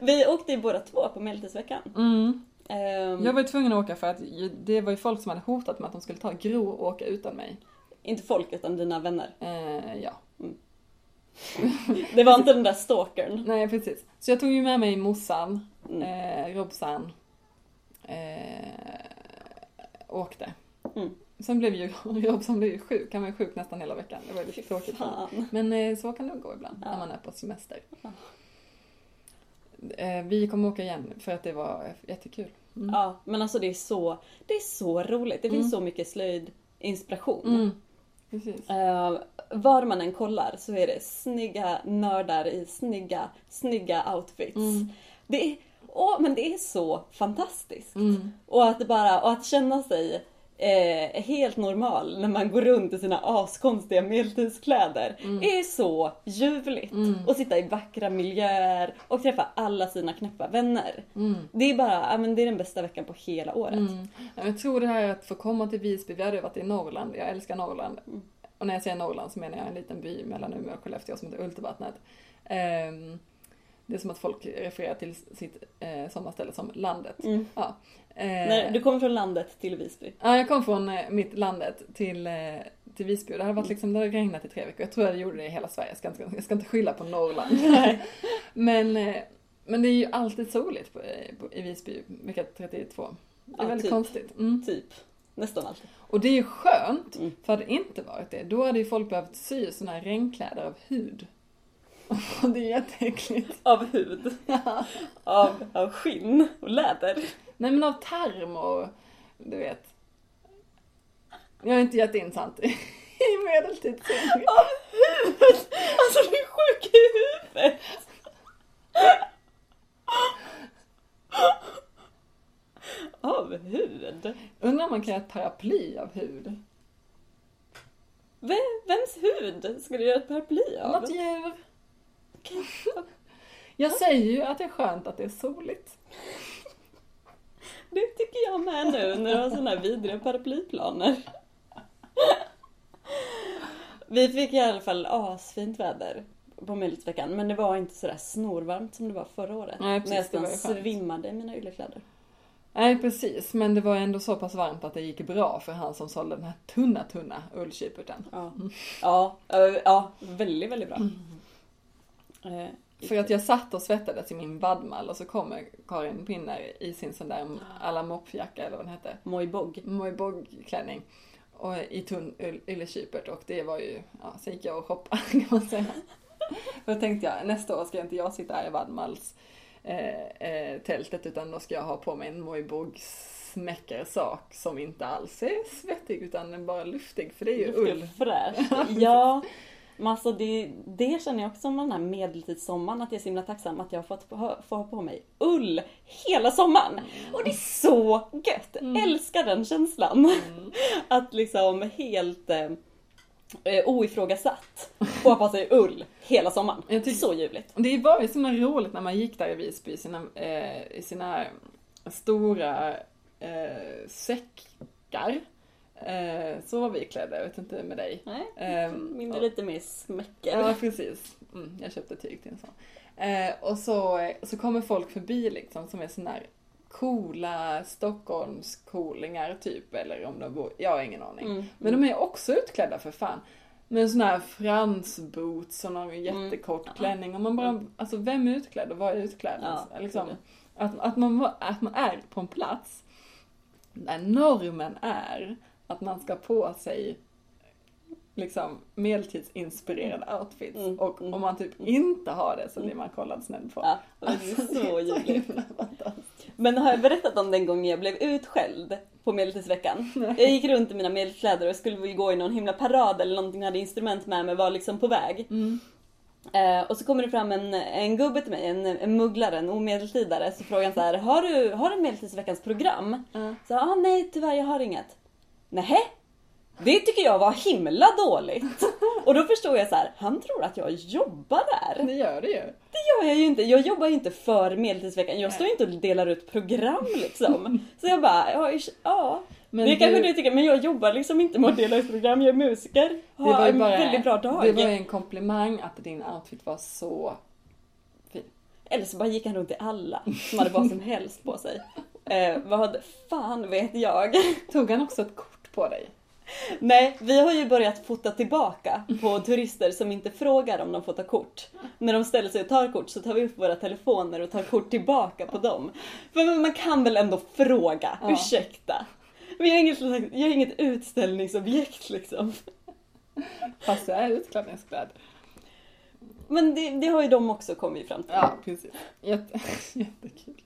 Vi åkte ju båda två på medeltidsveckan. Mm. Ehm, Jag var ju tvungen att åka för att det var ju folk som hade hotat med att de skulle ta Gro och åka utan mig. Inte folk utan dina vänner. Eh, ja, Det var inte den där stalkern. nej precis. Så jag tog ju med mig morsan, Mm. eh, Robsan, eh, åkte. Mm. Sen blev ju Robsan blev ju sjuk, han var ju sjuk nästan hela veckan. Det var lite tråkigt. fan. Men eh, så kan det gå ibland Ja. när man är på semester. Ja. Eh, vi kommer åka igen för att det var jättekul. Mm. Ja, men alltså det är så, det är så roligt. Det finns Mm. så mycket slöjdinspiration. Mm. Eh, var man än kollar så är det snygga nördar i snygga, snygga outfits. Mm. Det är, åh, men det är så fantastiskt. Mm. Och att, bara, och att känna sig eh, helt normal när man går runt i sina askonstiga medeltidskläder är så ljuvligt. Mm. Och sitta i vackra miljöer och träffa alla sina knäppa vänner. Mm. Det är bara, men det är den bästa veckan på hela året. Mm. Ja, Jag tror det här att få komma till Visby, vi hade ju varit i Norrland, jag älskar Norrland. Mm. Och när jag säger Norrland så menar jag en liten by mellan Umeå och Skellefteå som heter Ultervattnet. Ehm, Det är som att folk refererar till sitt eh, sommarställe som landet. Mm. Ja. Eh, När du kommer från landet till Visby. Ja, jag kom från eh, mitt landet till, eh, till Visby. Det hade varit liksom, det hade regnat i tre veckor. Jag tror jag gjorde det i hela Sverige. Jag ska inte, jag ska inte skylla på Norrland. men, men det är ju alltid soligt på, på, i Visby vecka 32. Det är Ja, väldigt typ. konstigt. Mm. Typ. Nästan alltid. Och det är ju skönt, Mm. för hade det inte varit det, då hade ju folk behövt sy såna här regnkläder av hud. Och det är jätteäckligt. Av hud. av, av skinn och läder. Nej men av tarm och du vet. Jag är inte jätteinsatt i i medeltidsscener. Av hud! Alltså du är sjuk i huvudet. Av hud? Undrar om man kan göra ett paraply av hud? Vem, vems hud ska du göra ett paraply av? Något djur? Jag säger ju att det är skönt att det är soligt. Det tycker jag med nu när du har här vidriga paraplyplaner. Vi fick i alla fall asfint väder på Medeltidsveckan men det var inte sådär snorvarmt som det var förra året. Nej, precis, när jag nästan svimmade i mina yllekläder. Nej precis, men det var ändå så pass varmt att det gick bra för han som sålde den här tunna, tunna ullkyperten. Ja, ja, ö, ja väldigt, väldigt bra. Eh, För att jag satt och svettades i min vadmal och så kommer Karin Pinner i sin sån där alla moppjacka eller vad den hette. Mojbog. Mojbog-klänning. Och i tunn yllekypert och det var ju, ja, så gick jag och shoppade kan man säga. För då tänkte jag, nästa år ska inte jag sitta här i Vadmals eh, eh, tältet utan då ska jag ha på mig en Mojbog sak som inte alls är svettig utan bara luftig för det är ju Luftig ull. fräsch. Ja, men alltså det, det känner jag också om den här medeltidssommaren att jag är så himla tacksam att jag har fått få, ha på mig ull hela sommaren. Och det är så gött! Älskar den känslan. Att liksom helt eh, eh, oifrågasatt få ha på sig ull hela sommaren. Jag tycker- Så ljuvligt. Det var ju så himla roligt när man gick där i Visby i sina, eh, i sina stora eh, säckar. Eh, så var vi klädda, jag vet inte med dig. Nej, Ehm, min är och- lite mer smäcker. Ja, precis. Mm, jag köpte tyg till en sån. Eh, och så, så kommer folk förbi liksom som är såna här coola Stockholmscoolingar typ, eller om de bor, jag har ingen aning. Mm. Men de är också utklädda för fan. Med såna här fransboots och någon jättekort Mm. klänning. Och man bara, alltså vem är utklädd och vad är utklädd? Ja, liksom, det är att, att, man, att man är på en plats där normen är att man ska på sig liksom medeltidsinspirerade outfits. Mm, Och mm, om man typ inte har det så blir man kollad snett på. Ja, det är Alltså, så ljuvligt. Men har jag berättat om den gången jag blev utskälld på Medeltidsveckan? Jag gick runt i mina medelkläder och skulle gå i någon himla parad eller någonting, hade instrument med mig, var liksom på väg. Mm. Eh, och så kommer det fram en, en gubbe till mig, en, en mugglare, en omedeltidare, så frågar han så här, har du, har du Medeltidsveckans program? Så ah, nej tyvärr jag har inget. Nähä? Det tycker jag var himla dåligt. Och då förstod jag så här, han tror att jag jobbar där. Det gör det ju. Det gör jag ju inte. Jag jobbar ju inte för Medeltidsveckan. Jag står ju inte och delar ut program liksom. Så jag bara, ja, ja Men det du- kanske du tycker, men jag jobbar liksom inte med att dela ut program. Jag är musiker. Det Har var ju en bara, väldigt bra dag. Det var ju en komplimang att din outfit var så fin. Eller så bara gick han runt i alla som hade vad som helst på sig. Eh, vad fan vet jag? Tog han också ett kort på dig? Nej, vi har ju börjat fota tillbaka på turister som inte frågar om de får ta kort. När de ställer sig och tar kort så tar vi upp våra telefoner och tar kort tillbaka på dem. För man kan väl ändå fråga, Ja. ursäkta? Men jag är inget, jag är inget utställningsobjekt liksom. Fast du är utklädningsklädd. Men det, det har ju de också kommit fram till. Ja, precis. Jätte, jättekul.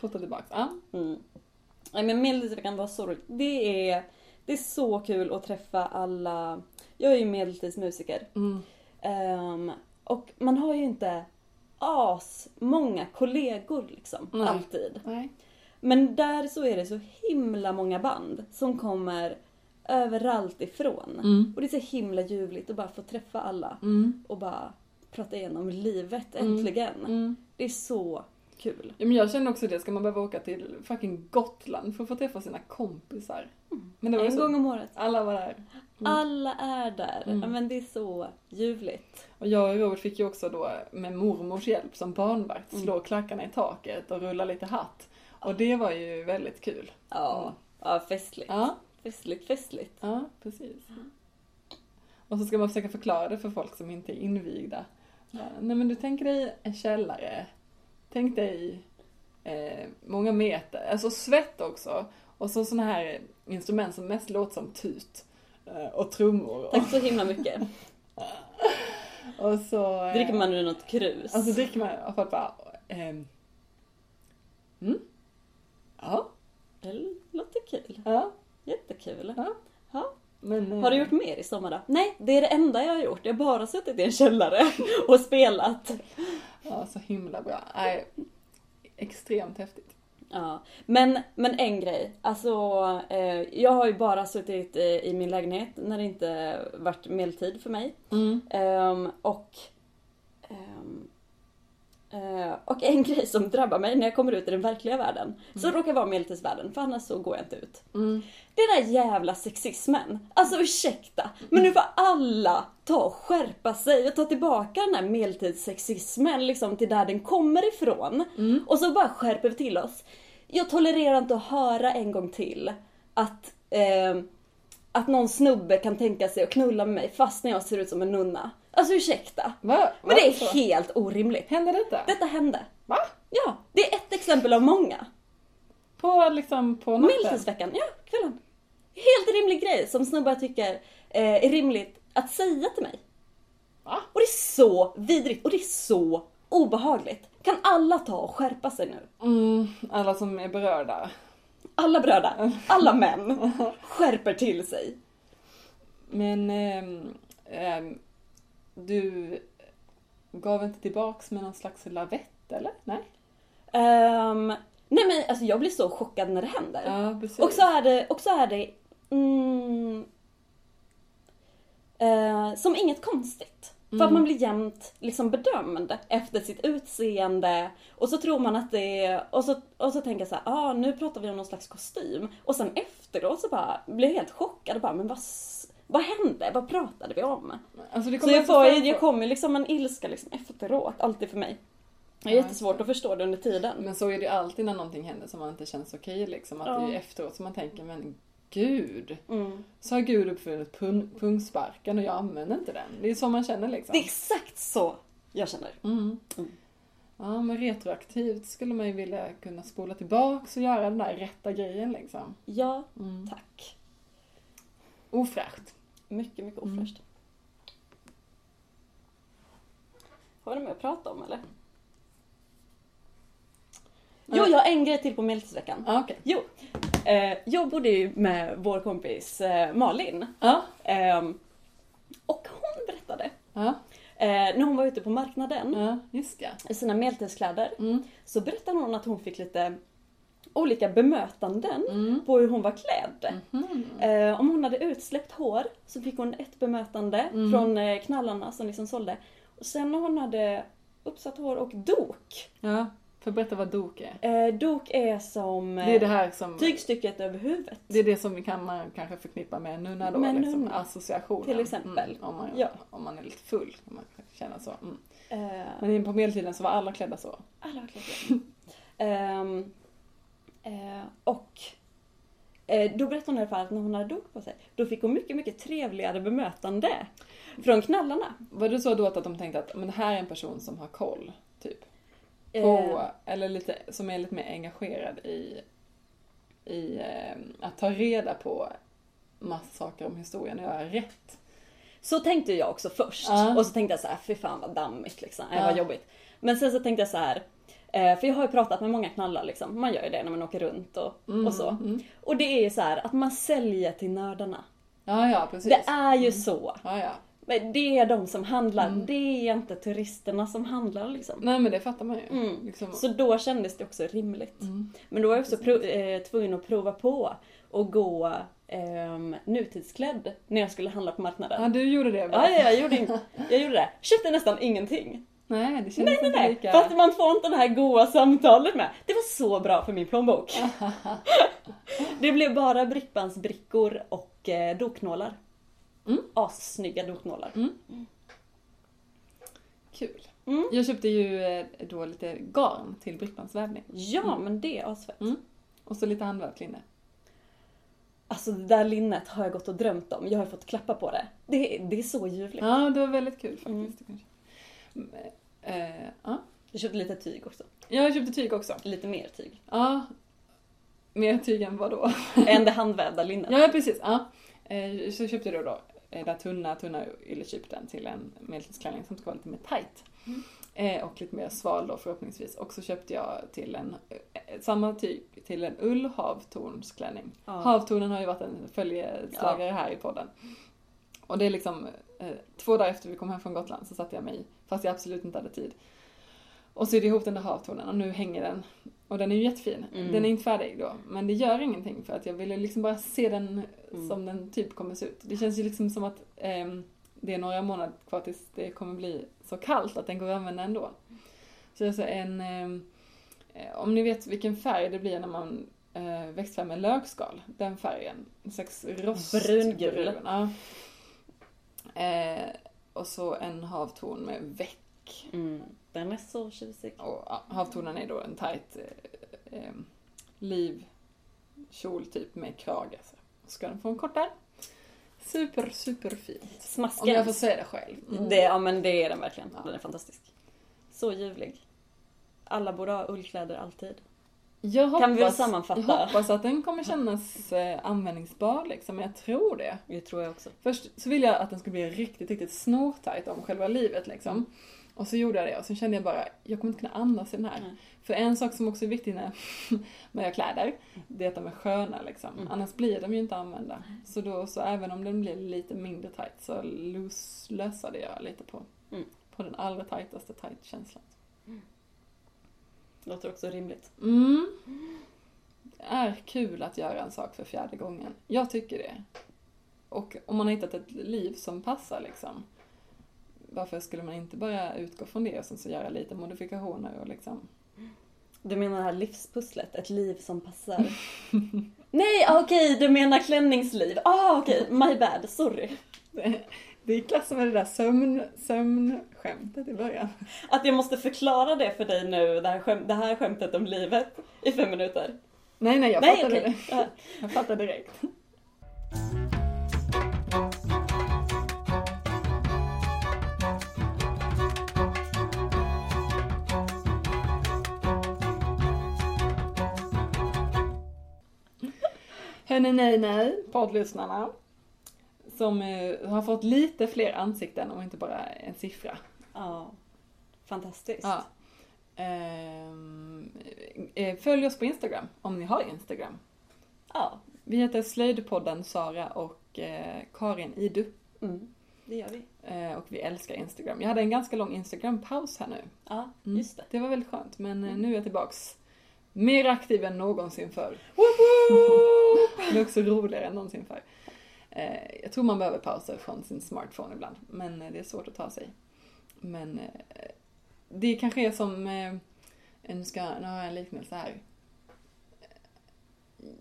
Fota tillbaks. Ja. Mm. Nej men Medeltidsveckan var så roligt. Det är, det är så kul att träffa alla. Jag är ju medeltidsmusiker. Mm. Ehm, och man har ju inte as många kollegor liksom, Nej. alltid. Nej. Men där så är det så himla många band som kommer överallt ifrån. Mm. Och det är så himla ljuvligt att bara få träffa alla Mm. och bara prata igenom livet Mm. äntligen. Mm. Det är så kul. Ja, men jag känner också det, ska man behöva åka till fucking Gotland för att få träffa sina kompisar? Men det var En så. gång om året. Alla var där. Alla är där. Mm. Ja, men det är så ljuvligt. Och jag och Robert fick ju också då med mormors hjälp som barnvakt Mm. slå klackarna i taket och rulla lite hatt. Och det var ju väldigt kul. Ja, ja festligt. Ja, Festligt, festligt. ja precis. Och så ska man försöka förklara det för folk som inte är invigda. Ja, nej men du tänker dig en källare. Tänk dig eh, många meter, alltså svett också. Och så såna här instrument som mest låter som tut. Eh, och trummor. Tack så himla mycket. Och så... eh, Dricker man ur något krus? Alltså dricker man och folk bara... ehm, mm? Ja, Det låter kul. ja, Jättekul. Ja. Ja. men... eh, Har du gjort mer i sommar då? Nej, det är det enda jag har gjort. Jag har bara suttit i en källare och spelat. Ja, så himla bra. Nej, extremt häftigt. Ja, men, men en grej. Alltså, eh, jag har ju bara suttit eh, i min lägenhet när det inte varit medeltid för mig. Mm. Ehm, och, ehm, eh, och en grej som drabbar mig när jag kommer ut i den verkliga världen, så råkar vara medeltidsvärlden, för annars så går jag inte ut. Mm. Det är den där jävla sexismen. Alltså ursäkta, men nu får alla ta och skärpa sig och ta tillbaka den här medeltidssexismen liksom till där den kommer ifrån. Mm. Och så bara skärper vi till oss. Jag tolererar inte att höra en gång till att, eh, att någon snubbe kan tänka sig att knulla med mig fast när jag ser ut som en nunna. Alltså ursäkta. Va? Men det är Så? helt orimligt. Hände detta? Detta hände. Va? Ja, det är ett exempel av många. På liksom på natten? Medeltidsveckan, ja, kvällen. Helt rimlig grej som snubbar tycker eh, är rimligt att säga till mig. Va? Och det är så vidrigt och det är så obehagligt. Kan alla ta och skärpa sig nu? Mm, alla som är berörda. Alla bröder, alla män skärper till sig. Men ehm, ehm, du gav inte tillbaks med någon slags lavett eller? Nej? Ehm, nej men alltså jag blir så chockad när det händer. Ja, precis. Och så är det, och så är det mm, eh, som inget konstigt. För att Mm. man blir jämt liksom bedömd efter sitt utseende och så tror man att det är, och så, och så tänker jag så här, ah, nu pratar vi om någon slags kostym. Och sen efteråt så bara blir jag helt chockad och bara, men vad, vad hände? Vad pratade vi om? Alltså, Så jag får, jag kommer liksom en ilska liksom efteråt, alltid för mig. Det är jättesvårt att förstå det under tiden. Men så är det alltid när någonting händer som man inte känns okej liksom. Att Ja. det är efteråt som man tänker, men gud. Mm. Så har Gud uppfunnit pung, pungsparken och jag använder inte den. Det är så man känner liksom. Det är exakt så jag känner. Mm. Mm. Ja, men retroaktivt skulle man ju vilja kunna spola tillbaks och göra den där rätta grejen liksom. Ja, Mm. tack. Ofräscht. Mycket, mycket Mm. ofräscht. Har du mer att prata om eller? Jo, jag har en grej till på medeltidsveckan. Ja, okej. Jo, eh, jag bodde ju med vår kompis eh, Malin. Ja. Ehm, och hon berättade, Ja. eh, när hon var ute på marknaden i sina medeltidskläder, Mm. så berättade hon att hon fick lite olika bemötanden Mm. på hur hon var klädd. Mhm. Eh, om hon hade utsläppt hår så fick hon ett bemötande Mm. från eh, knallarna som liksom sålde. Och sen när hon hade uppsatt hår och dok. Ja, för berätta vad dok är. Eh, dok är som eh, Det är det här som... tygstycket över huvudet. Det är det som kan man kanske förknippa med en nunna då, Med liksom, nunna. associationen. Till exempel. Mm, om, man, Ja. om man är lite full kan man känna så. Mm. Eh, Men på medeltiden så var alla klädda så. alla har klätt det. Ehm, eh, och eh, då berättade hon i alla fall att när hon hade dok på sig, då fick hon mycket, mycket trevligare bemötande från knallarna. Var det så då att de tänkte att men det här är en person som har koll, typ? På, Eh, eller lite, som är lite mer engagerad i, i eh, att ta reda på massa saker om historien och göra rätt. Så tänkte jag också först. Ja. Och så tänkte jag så här, fy fan vad dammigt liksom. Äh, Ja. vad jobbigt. Men sen så tänkte jag så här. Eh, För jag har ju pratat med många knallar liksom. Man gör ju det när man åker runt och, Mm, och så. Mm. Och det är ju så här att man säljer till nördarna. Ja, ja, precis. Det är ju så. Ja, ja. Men det är de som handlar. Mm. Det är inte turisterna som handlar liksom. Nej, men det fattar man ju. Mm. Liksom. Så då kändes det också rimligt. Mm. Men då var jag också pro- eh, tvungen att prova på att gå eh, nutidsklädd när jag skulle handla på marknaden. Ja, du gjorde det va? Ja, ja, jag gjorde, jag gjorde det. Köpte nästan ingenting. Nej, det kändes Nej, inte nej. lika... För att man får inte det här goa samtalet med. Det var så bra för min plånbok. det blev bara brickbandsbrickor och eh, doknålar. Mm. Assnygga dotnålar. Kul. Mm. Jag köpte ju eh, då lite garn till brygtbandsvävning. Ja, men det är asfett. Mm. Och så lite handvävt linne. Alltså det där linnet har jag gått och drömt om. Jag har fått klappa på det. Det, är- det är så ljuvligt. Ja, det var väldigt kul faktiskt. Mm. Eh, ja. Jag köpte lite tyg också. Jag köpte tyg också. Lite mer tyg. Ja. Mer tyg än vad då? Än det handvävda linnet. Ja, precis. Ja. Eh, Så köpte jag då, då eh, här tunna, tunna yllekypten till en medeltidsklänning som ska vara lite mer tight. Mm. Eh, och lite mer sval då förhoppningsvis. Och så köpte jag till en, eh, samma tyg till en ull havtornsklänning. Ja. Havtornen har ju varit en följeslagare här i podden. Och det är liksom, eh, två dagar efter vi kom hem från Gotland så satte jag mig, fast jag absolut inte hade tid, och sydde ihop den där havtornen och nu hänger den. Och den är ju jättefin. Mm. Den är inte färdig då, men det gör ingenting för att jag ville liksom bara se den Mm. som den typ kommer se ut. Det känns ju liksom som att ehm, det är några månader kvar tills det kommer bli så kallt att den går att använda ändå. Så alltså en, ehm, eh, om ni vet vilken färg det blir när man eh, växtfärgar lökskal, den färgen. En slags rostbrun. Brungul. Ja. Eh, och så en havtorn med väck. Mm. Den är så tjusig. Och ja, havtornen är då en tight eh, eh, livkjol typ med krage. Så ska den få en kort där. Super, super fin. Om Smasken. jag får säga det själv. Mm. Det, ja men det är den verkligen. Ja. Den är fantastisk. Så ljuvlig. Alla borde ha ullkläder alltid. Jag hoppas, Kan vi väl sammanfatta? Jag hoppas att den kommer kännas eh, användningsbar liksom, jag tror det. Det tror jag också. Först så ville jag att den skulle bli riktigt, riktigt snortajt om själva livet liksom. Och så gjorde jag det och sen kände jag bara, jag kommer inte kunna andas i den här. Nej. För en sak som också är viktig när man gör kläder, det är att de är sköna liksom. Mm. Annars blir de ju inte använda. Så då, så även om den blir lite mindre tight så lösade jag lite på, Mm. på den allra tajtaste tight-känslan. Låter också rimligt. Mm. Det är kul att göra en sak för fjärde gången. Jag tycker det. Och om man har hittat ett liv som passar liksom. Varför skulle man inte bara utgå från det och sen så göra lite modifikationer och liksom. Du menar det här livspusslet, ett liv som passar? Nej, ah, okej, du menar klänningsliv. Ah, okej, my bad, sorry. Det, i klass med det där sömn, sömnskämtet i början. Att jag måste förklara det för dig nu, det här, skäm- det här skämtet om livet, i fem minuter. Nej, nej, jag Nej, fattar okej. det. Ja. Jag fattar direkt. Hörni, nej, nej, poddlyssnarna. Som eh, har fått lite fler ansikten och inte bara en siffra. Ja, fantastiskt. Ja. Ehm, eh, följ oss på Instagram, om ni har Instagram. Ja, Vi heter Slöjdpodden Sara och eh, Karin Idu. mm, det gör vi. Och vi älskar Instagram. Jag hade en ganska lång Instagram-paus här nu. Ja, Mm. just det. Det var väldigt skönt, men eh, nu är jag tillbaks. Mer aktiv än någonsin förr. Det är också roligare än någonsin förr. Eh, jag tror man behöver pauser från sin smartphone ibland, men eh, det är svårt att ta sig. Men eh, det kanske är som, nu, ska, nu har jag en liknelse här.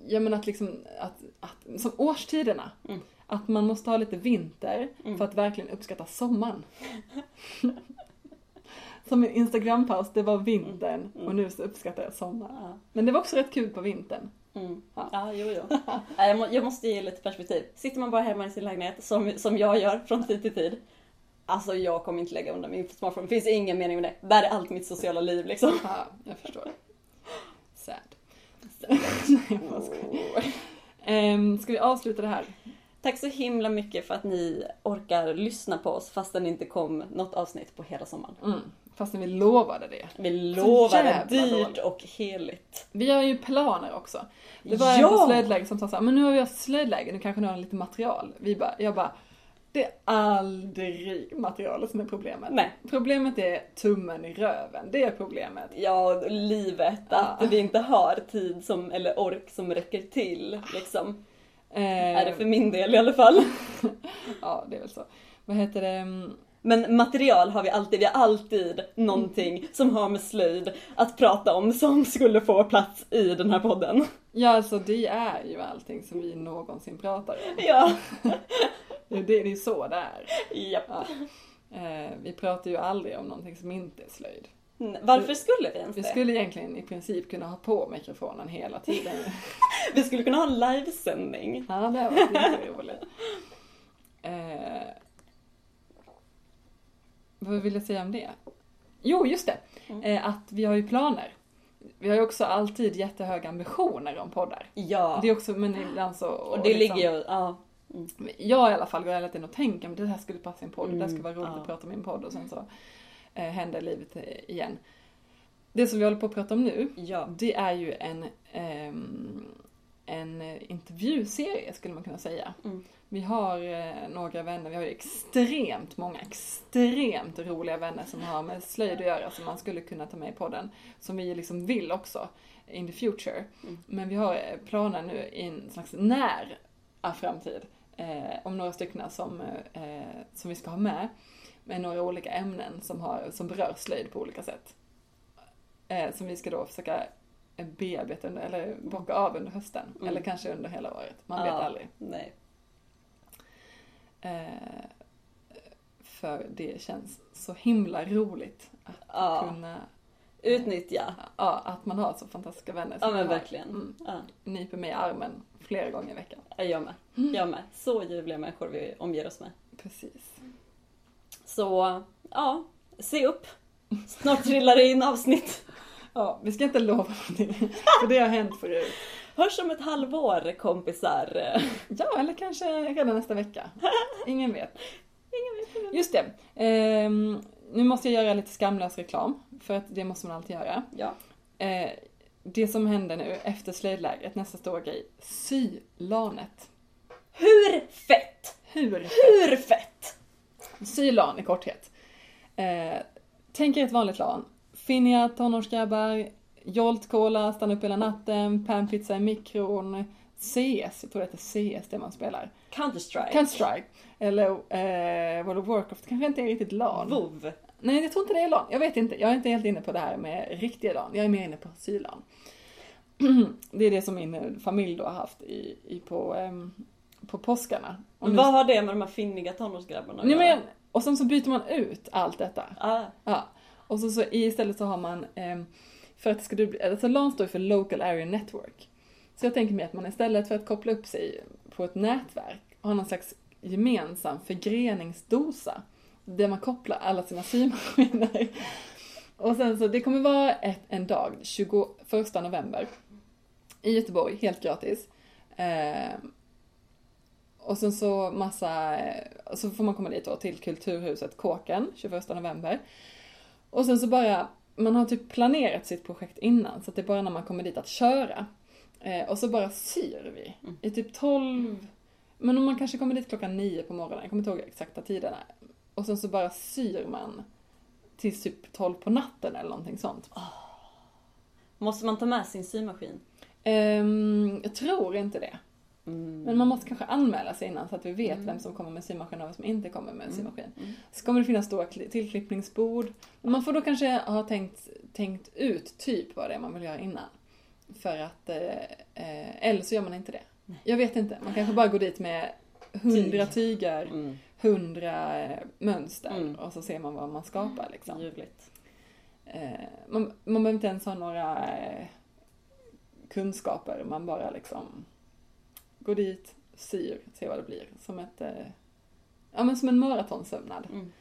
Ja men att liksom, att, att, som årstiderna. Mm. Att man måste ha lite vinter Mm. för att verkligen uppskatta sommaren. som en Instagram-paus, det var vintern Mm. och nu så uppskattar jag sommaren. Men det var också rätt kul på vintern. Mm. Ja. Ja, jo, jo. Ja, jag, må, jag måste ge lite perspektiv. Sitter man bara hemma i sin lägenhet, som, som jag gör från tid till tid. Alltså jag kommer inte lägga undan min smartphone, det finns ingen mening med det. Där är allt mitt sociala liv liksom. Ja, jag förstår. Sad. Nej, jag bara skojar. Ehm, ska vi avsluta det här? Tack så himla mycket för att ni orkar lyssna på oss fastän det inte kom något avsnitt på hela sommaren. Mm. Fastän vi lovade det. Vi jävla dyrt och heligt. Vi gör ju planer också. Det var en Ja! på slöjdläger som sa såhär, men nu har vi haft slöjdläger, nu kanske ni har lite material. Vi bara, jag bara, det är aldrig materialet som är problemet. Nej. Problemet är tummen i röven, det är problemet. Ja, livet. Att Ja. vi inte har tid som, eller ork som räcker till. Liksom. Eh, Är det för min del i alla fall. Ja, det är väl så. Vad heter det? Mm, Men material har vi alltid. Vi har alltid någonting som har med slöjd att prata om som skulle få plats i den här podden. Ja, alltså det är ju allting som vi någonsin pratar om. Ja. Det är, det är så det är. Japp. Ja. Eh, vi pratar ju aldrig om någonting som inte är slöjd. Mm, Varför skulle vi ens Vi skulle egentligen i princip kunna ha på mikrofonen hela tiden. Vi skulle kunna ha en livesändning. Ja, det varit jätteroligt. Eh, vad vill jag säga om det? Jo, just det. Mm. Eh, att vi har ju planer. Vi har ju också alltid jättehöga ambitioner om poddar. Ja. Det är också, men ibland så... och det liksom- ligger ju, ja. Jag i alla fall går hela tiden och tänker men det här skulle passa i en podd, det här skulle vara Mm, roligt ja. att prata om i en podd och sen så eh, händer livet eh, igen. Det som vi håller på att prata om nu, Ja. det är ju en, ehm, en intervjuserie skulle man kunna säga. Mm. Vi har eh, några vänner, vi har ju extremt många, extremt roliga vänner som har med slöjd att göra som man skulle kunna ta med i podden. Som vi liksom vill också in the future. Mm. Men vi har eh, planer nu i en slags nära framtid eh, om några stycken som, eh, som vi ska ha med. Med några olika ämnen som, har, som berör slöjd på olika sätt. Eh, som vi ska då försöka eh, bearbeta under, eller bocka av under hösten. Mm. Eller kanske under hela året. Man Ja. vet aldrig. Nej. Eh, för det känns så himla roligt att Ja. kunna, Utnyttja. ja, att man har så fantastiska vänner Ja men verkligen. Mm, Ja. nyper mig i armen flera gånger i veckan. Ja, Jag med. Jag med. Så ljuvliga människor vi omger oss med. Precis. Så, ja. Se upp. Snart trillar det in avsnitt. Ja, vi ska inte lova någonting, för det har hänt förut. Hörs om ett halvår kompisar. Ja, eller kanske redan nästa vecka. Ingen vet. Ingen vet. Just det. Ehm, nu måste jag göra lite skamlös reklam, för att det måste man alltid göra. Ja. Eh, det som händer nu efter slöjdlägret, nästa stora grej, sylanet. Hur fett? Hur Hur fett? Sylan i korthet. Eh, tänk er ett vanligt lan. Finniga tonårsgrabbar, Jolt Cola, stanna upp hela natten, panpizza i mikron, CS, jag tror det heter CS det man spelar. Counter-Strike. Counter-Strike. Eller eh, World of Warcraft, kanske inte är riktigt LAN. WoW. Nej, jag tror inte det är LAN. Jag vet inte. Jag är inte helt inne på det här med riktiga LAN. Jag är mer inne på sylan. Det är det som min eh, familj då har haft i, i på, ehm, på påskarna. Och nu- Vad har det med de här finniga tonårsgrabbarna att Nej, men, och sen så byter man ut allt detta. Ah, Ja. Och så, så istället så har man, ehm, för att det ska bli, alltså LAN står ju för Local Area Network. Så jag tänker mig att man istället för att koppla upp sig på ett nätverk har någon slags gemensam förgreningsdosa. Där man kopplar alla sina symaskiner. Och sen så, det kommer vara ett, en dag, 21 november. I Göteborg, helt gratis. Eh, och sen så massa, så får man komma dit då till Kulturhuset Kåken 21 november. Och sen så bara, man har typ planerat sitt projekt innan så det är bara när man kommer dit att köra. Eh, och så bara syr vi. Mm. I typ 12, men om man kanske kommer dit klockan 9 på morgonen, jag kommer inte ihåg exakta tiderna. Och sen så bara syr man tills typ 12 på natten eller någonting sånt. måste man ta med sin symaskin? Ehm, jag tror inte det. Mm. Men man måste kanske anmäla sig innan så att vi vet Mm. vem som kommer med symaskin och vem som inte kommer med Mm. symaskin. Mm. Så kommer det finnas stora kli- tillklippningsbord. Man får då kanske ha tänkt, tänkt ut typ vad det är man vill göra innan. För att, eh, eh, eller så gör man inte det. Nej. Jag vet inte, man kanske bara går dit med hundra Tyg. tyger, Mm. hundra eh, mönster Mm. och så ser man vad man skapar liksom. Ljuvligt. Eh, man, man behöver inte ens ha några eh, kunskaper, man bara liksom går dit, syr, ser vad det blir. Som ett, eh, ja men som en maratonsömnad. Mm.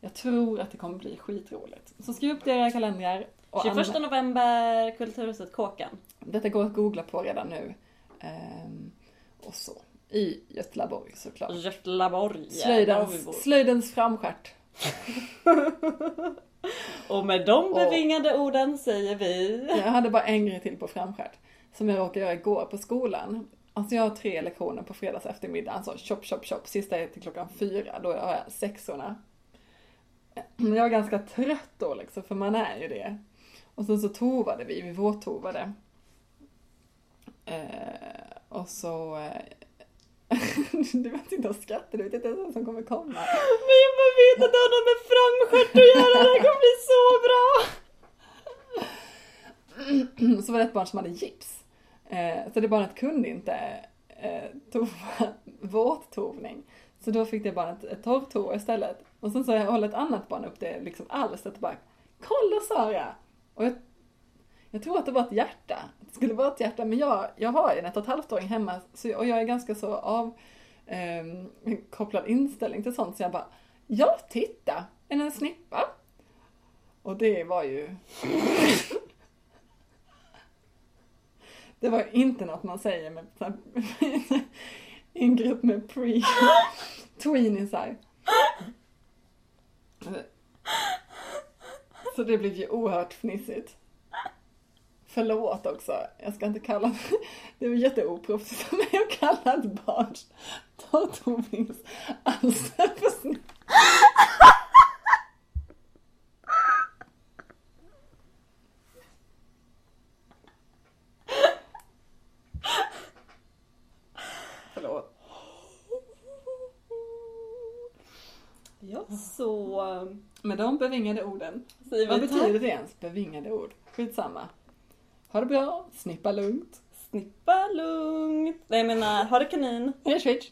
Jag tror att det kommer bli skitroligt. Så skriv upp det i era kalendrar. Och 21 anmä- november, Kulturhuset Kåkan. Detta går att googla på redan nu. Ehm, och så. I Götlaborg såklart. Götlaborg. Slöjdens, slöjdens framstjärt. Och med de Och- bevingade orden säger vi... Jag hade bara en grej till på framstjärt. Som jag råkade göra igår på skolan. Alltså jag har tre lektioner på fredags eftermiddag. Alltså chop, chop, chop. Sista är till klockan fyra. Då har jag sexorna. Men jag var ganska trött då liksom, för man är ju det. Och sen så tovade vi, vi våttovade. Eh, och så... Eh, du vet inte att skratta, du vet inte ens vad som kommer komma. Men jag bara vet att det har något med framstjärt att göra, det här kommer bli så bra! så var det ett barn som hade gips. Eh, så det barnet kunde inte eh, tova våttovning. Så då fick det barnet ett torrtoa istället. Och sen så håller ett annat barn upp det liksom alstret och bara Kolla Sara! Och jag, jag tror att det var ett hjärta. Det skulle vara ett hjärta, men jag, jag har ju en ett och ett halvt åring hemma så, och jag är ganska så av eh, kopplad inställning till sånt så jag bara Ja, titta! En snippa! Och det var ju Det var inte något man säger med här, i en grupp med pre tweenisar. Så det blev ju oerhört fnissigt. Förlåt också, jag ska inte kalla det var jätteoproffsigt av mig att kalla ett barns datorvingsalster alltså, för snitt. Förlåt. Ja, så Med de bevingade orden. säger Vad vi betyder tack. det ens? Bevingade ord. Skitsamma. Ha det bra, snippa lugnt. Snippa lugnt. Nej, jag menar, ha det kanin. Hej switch!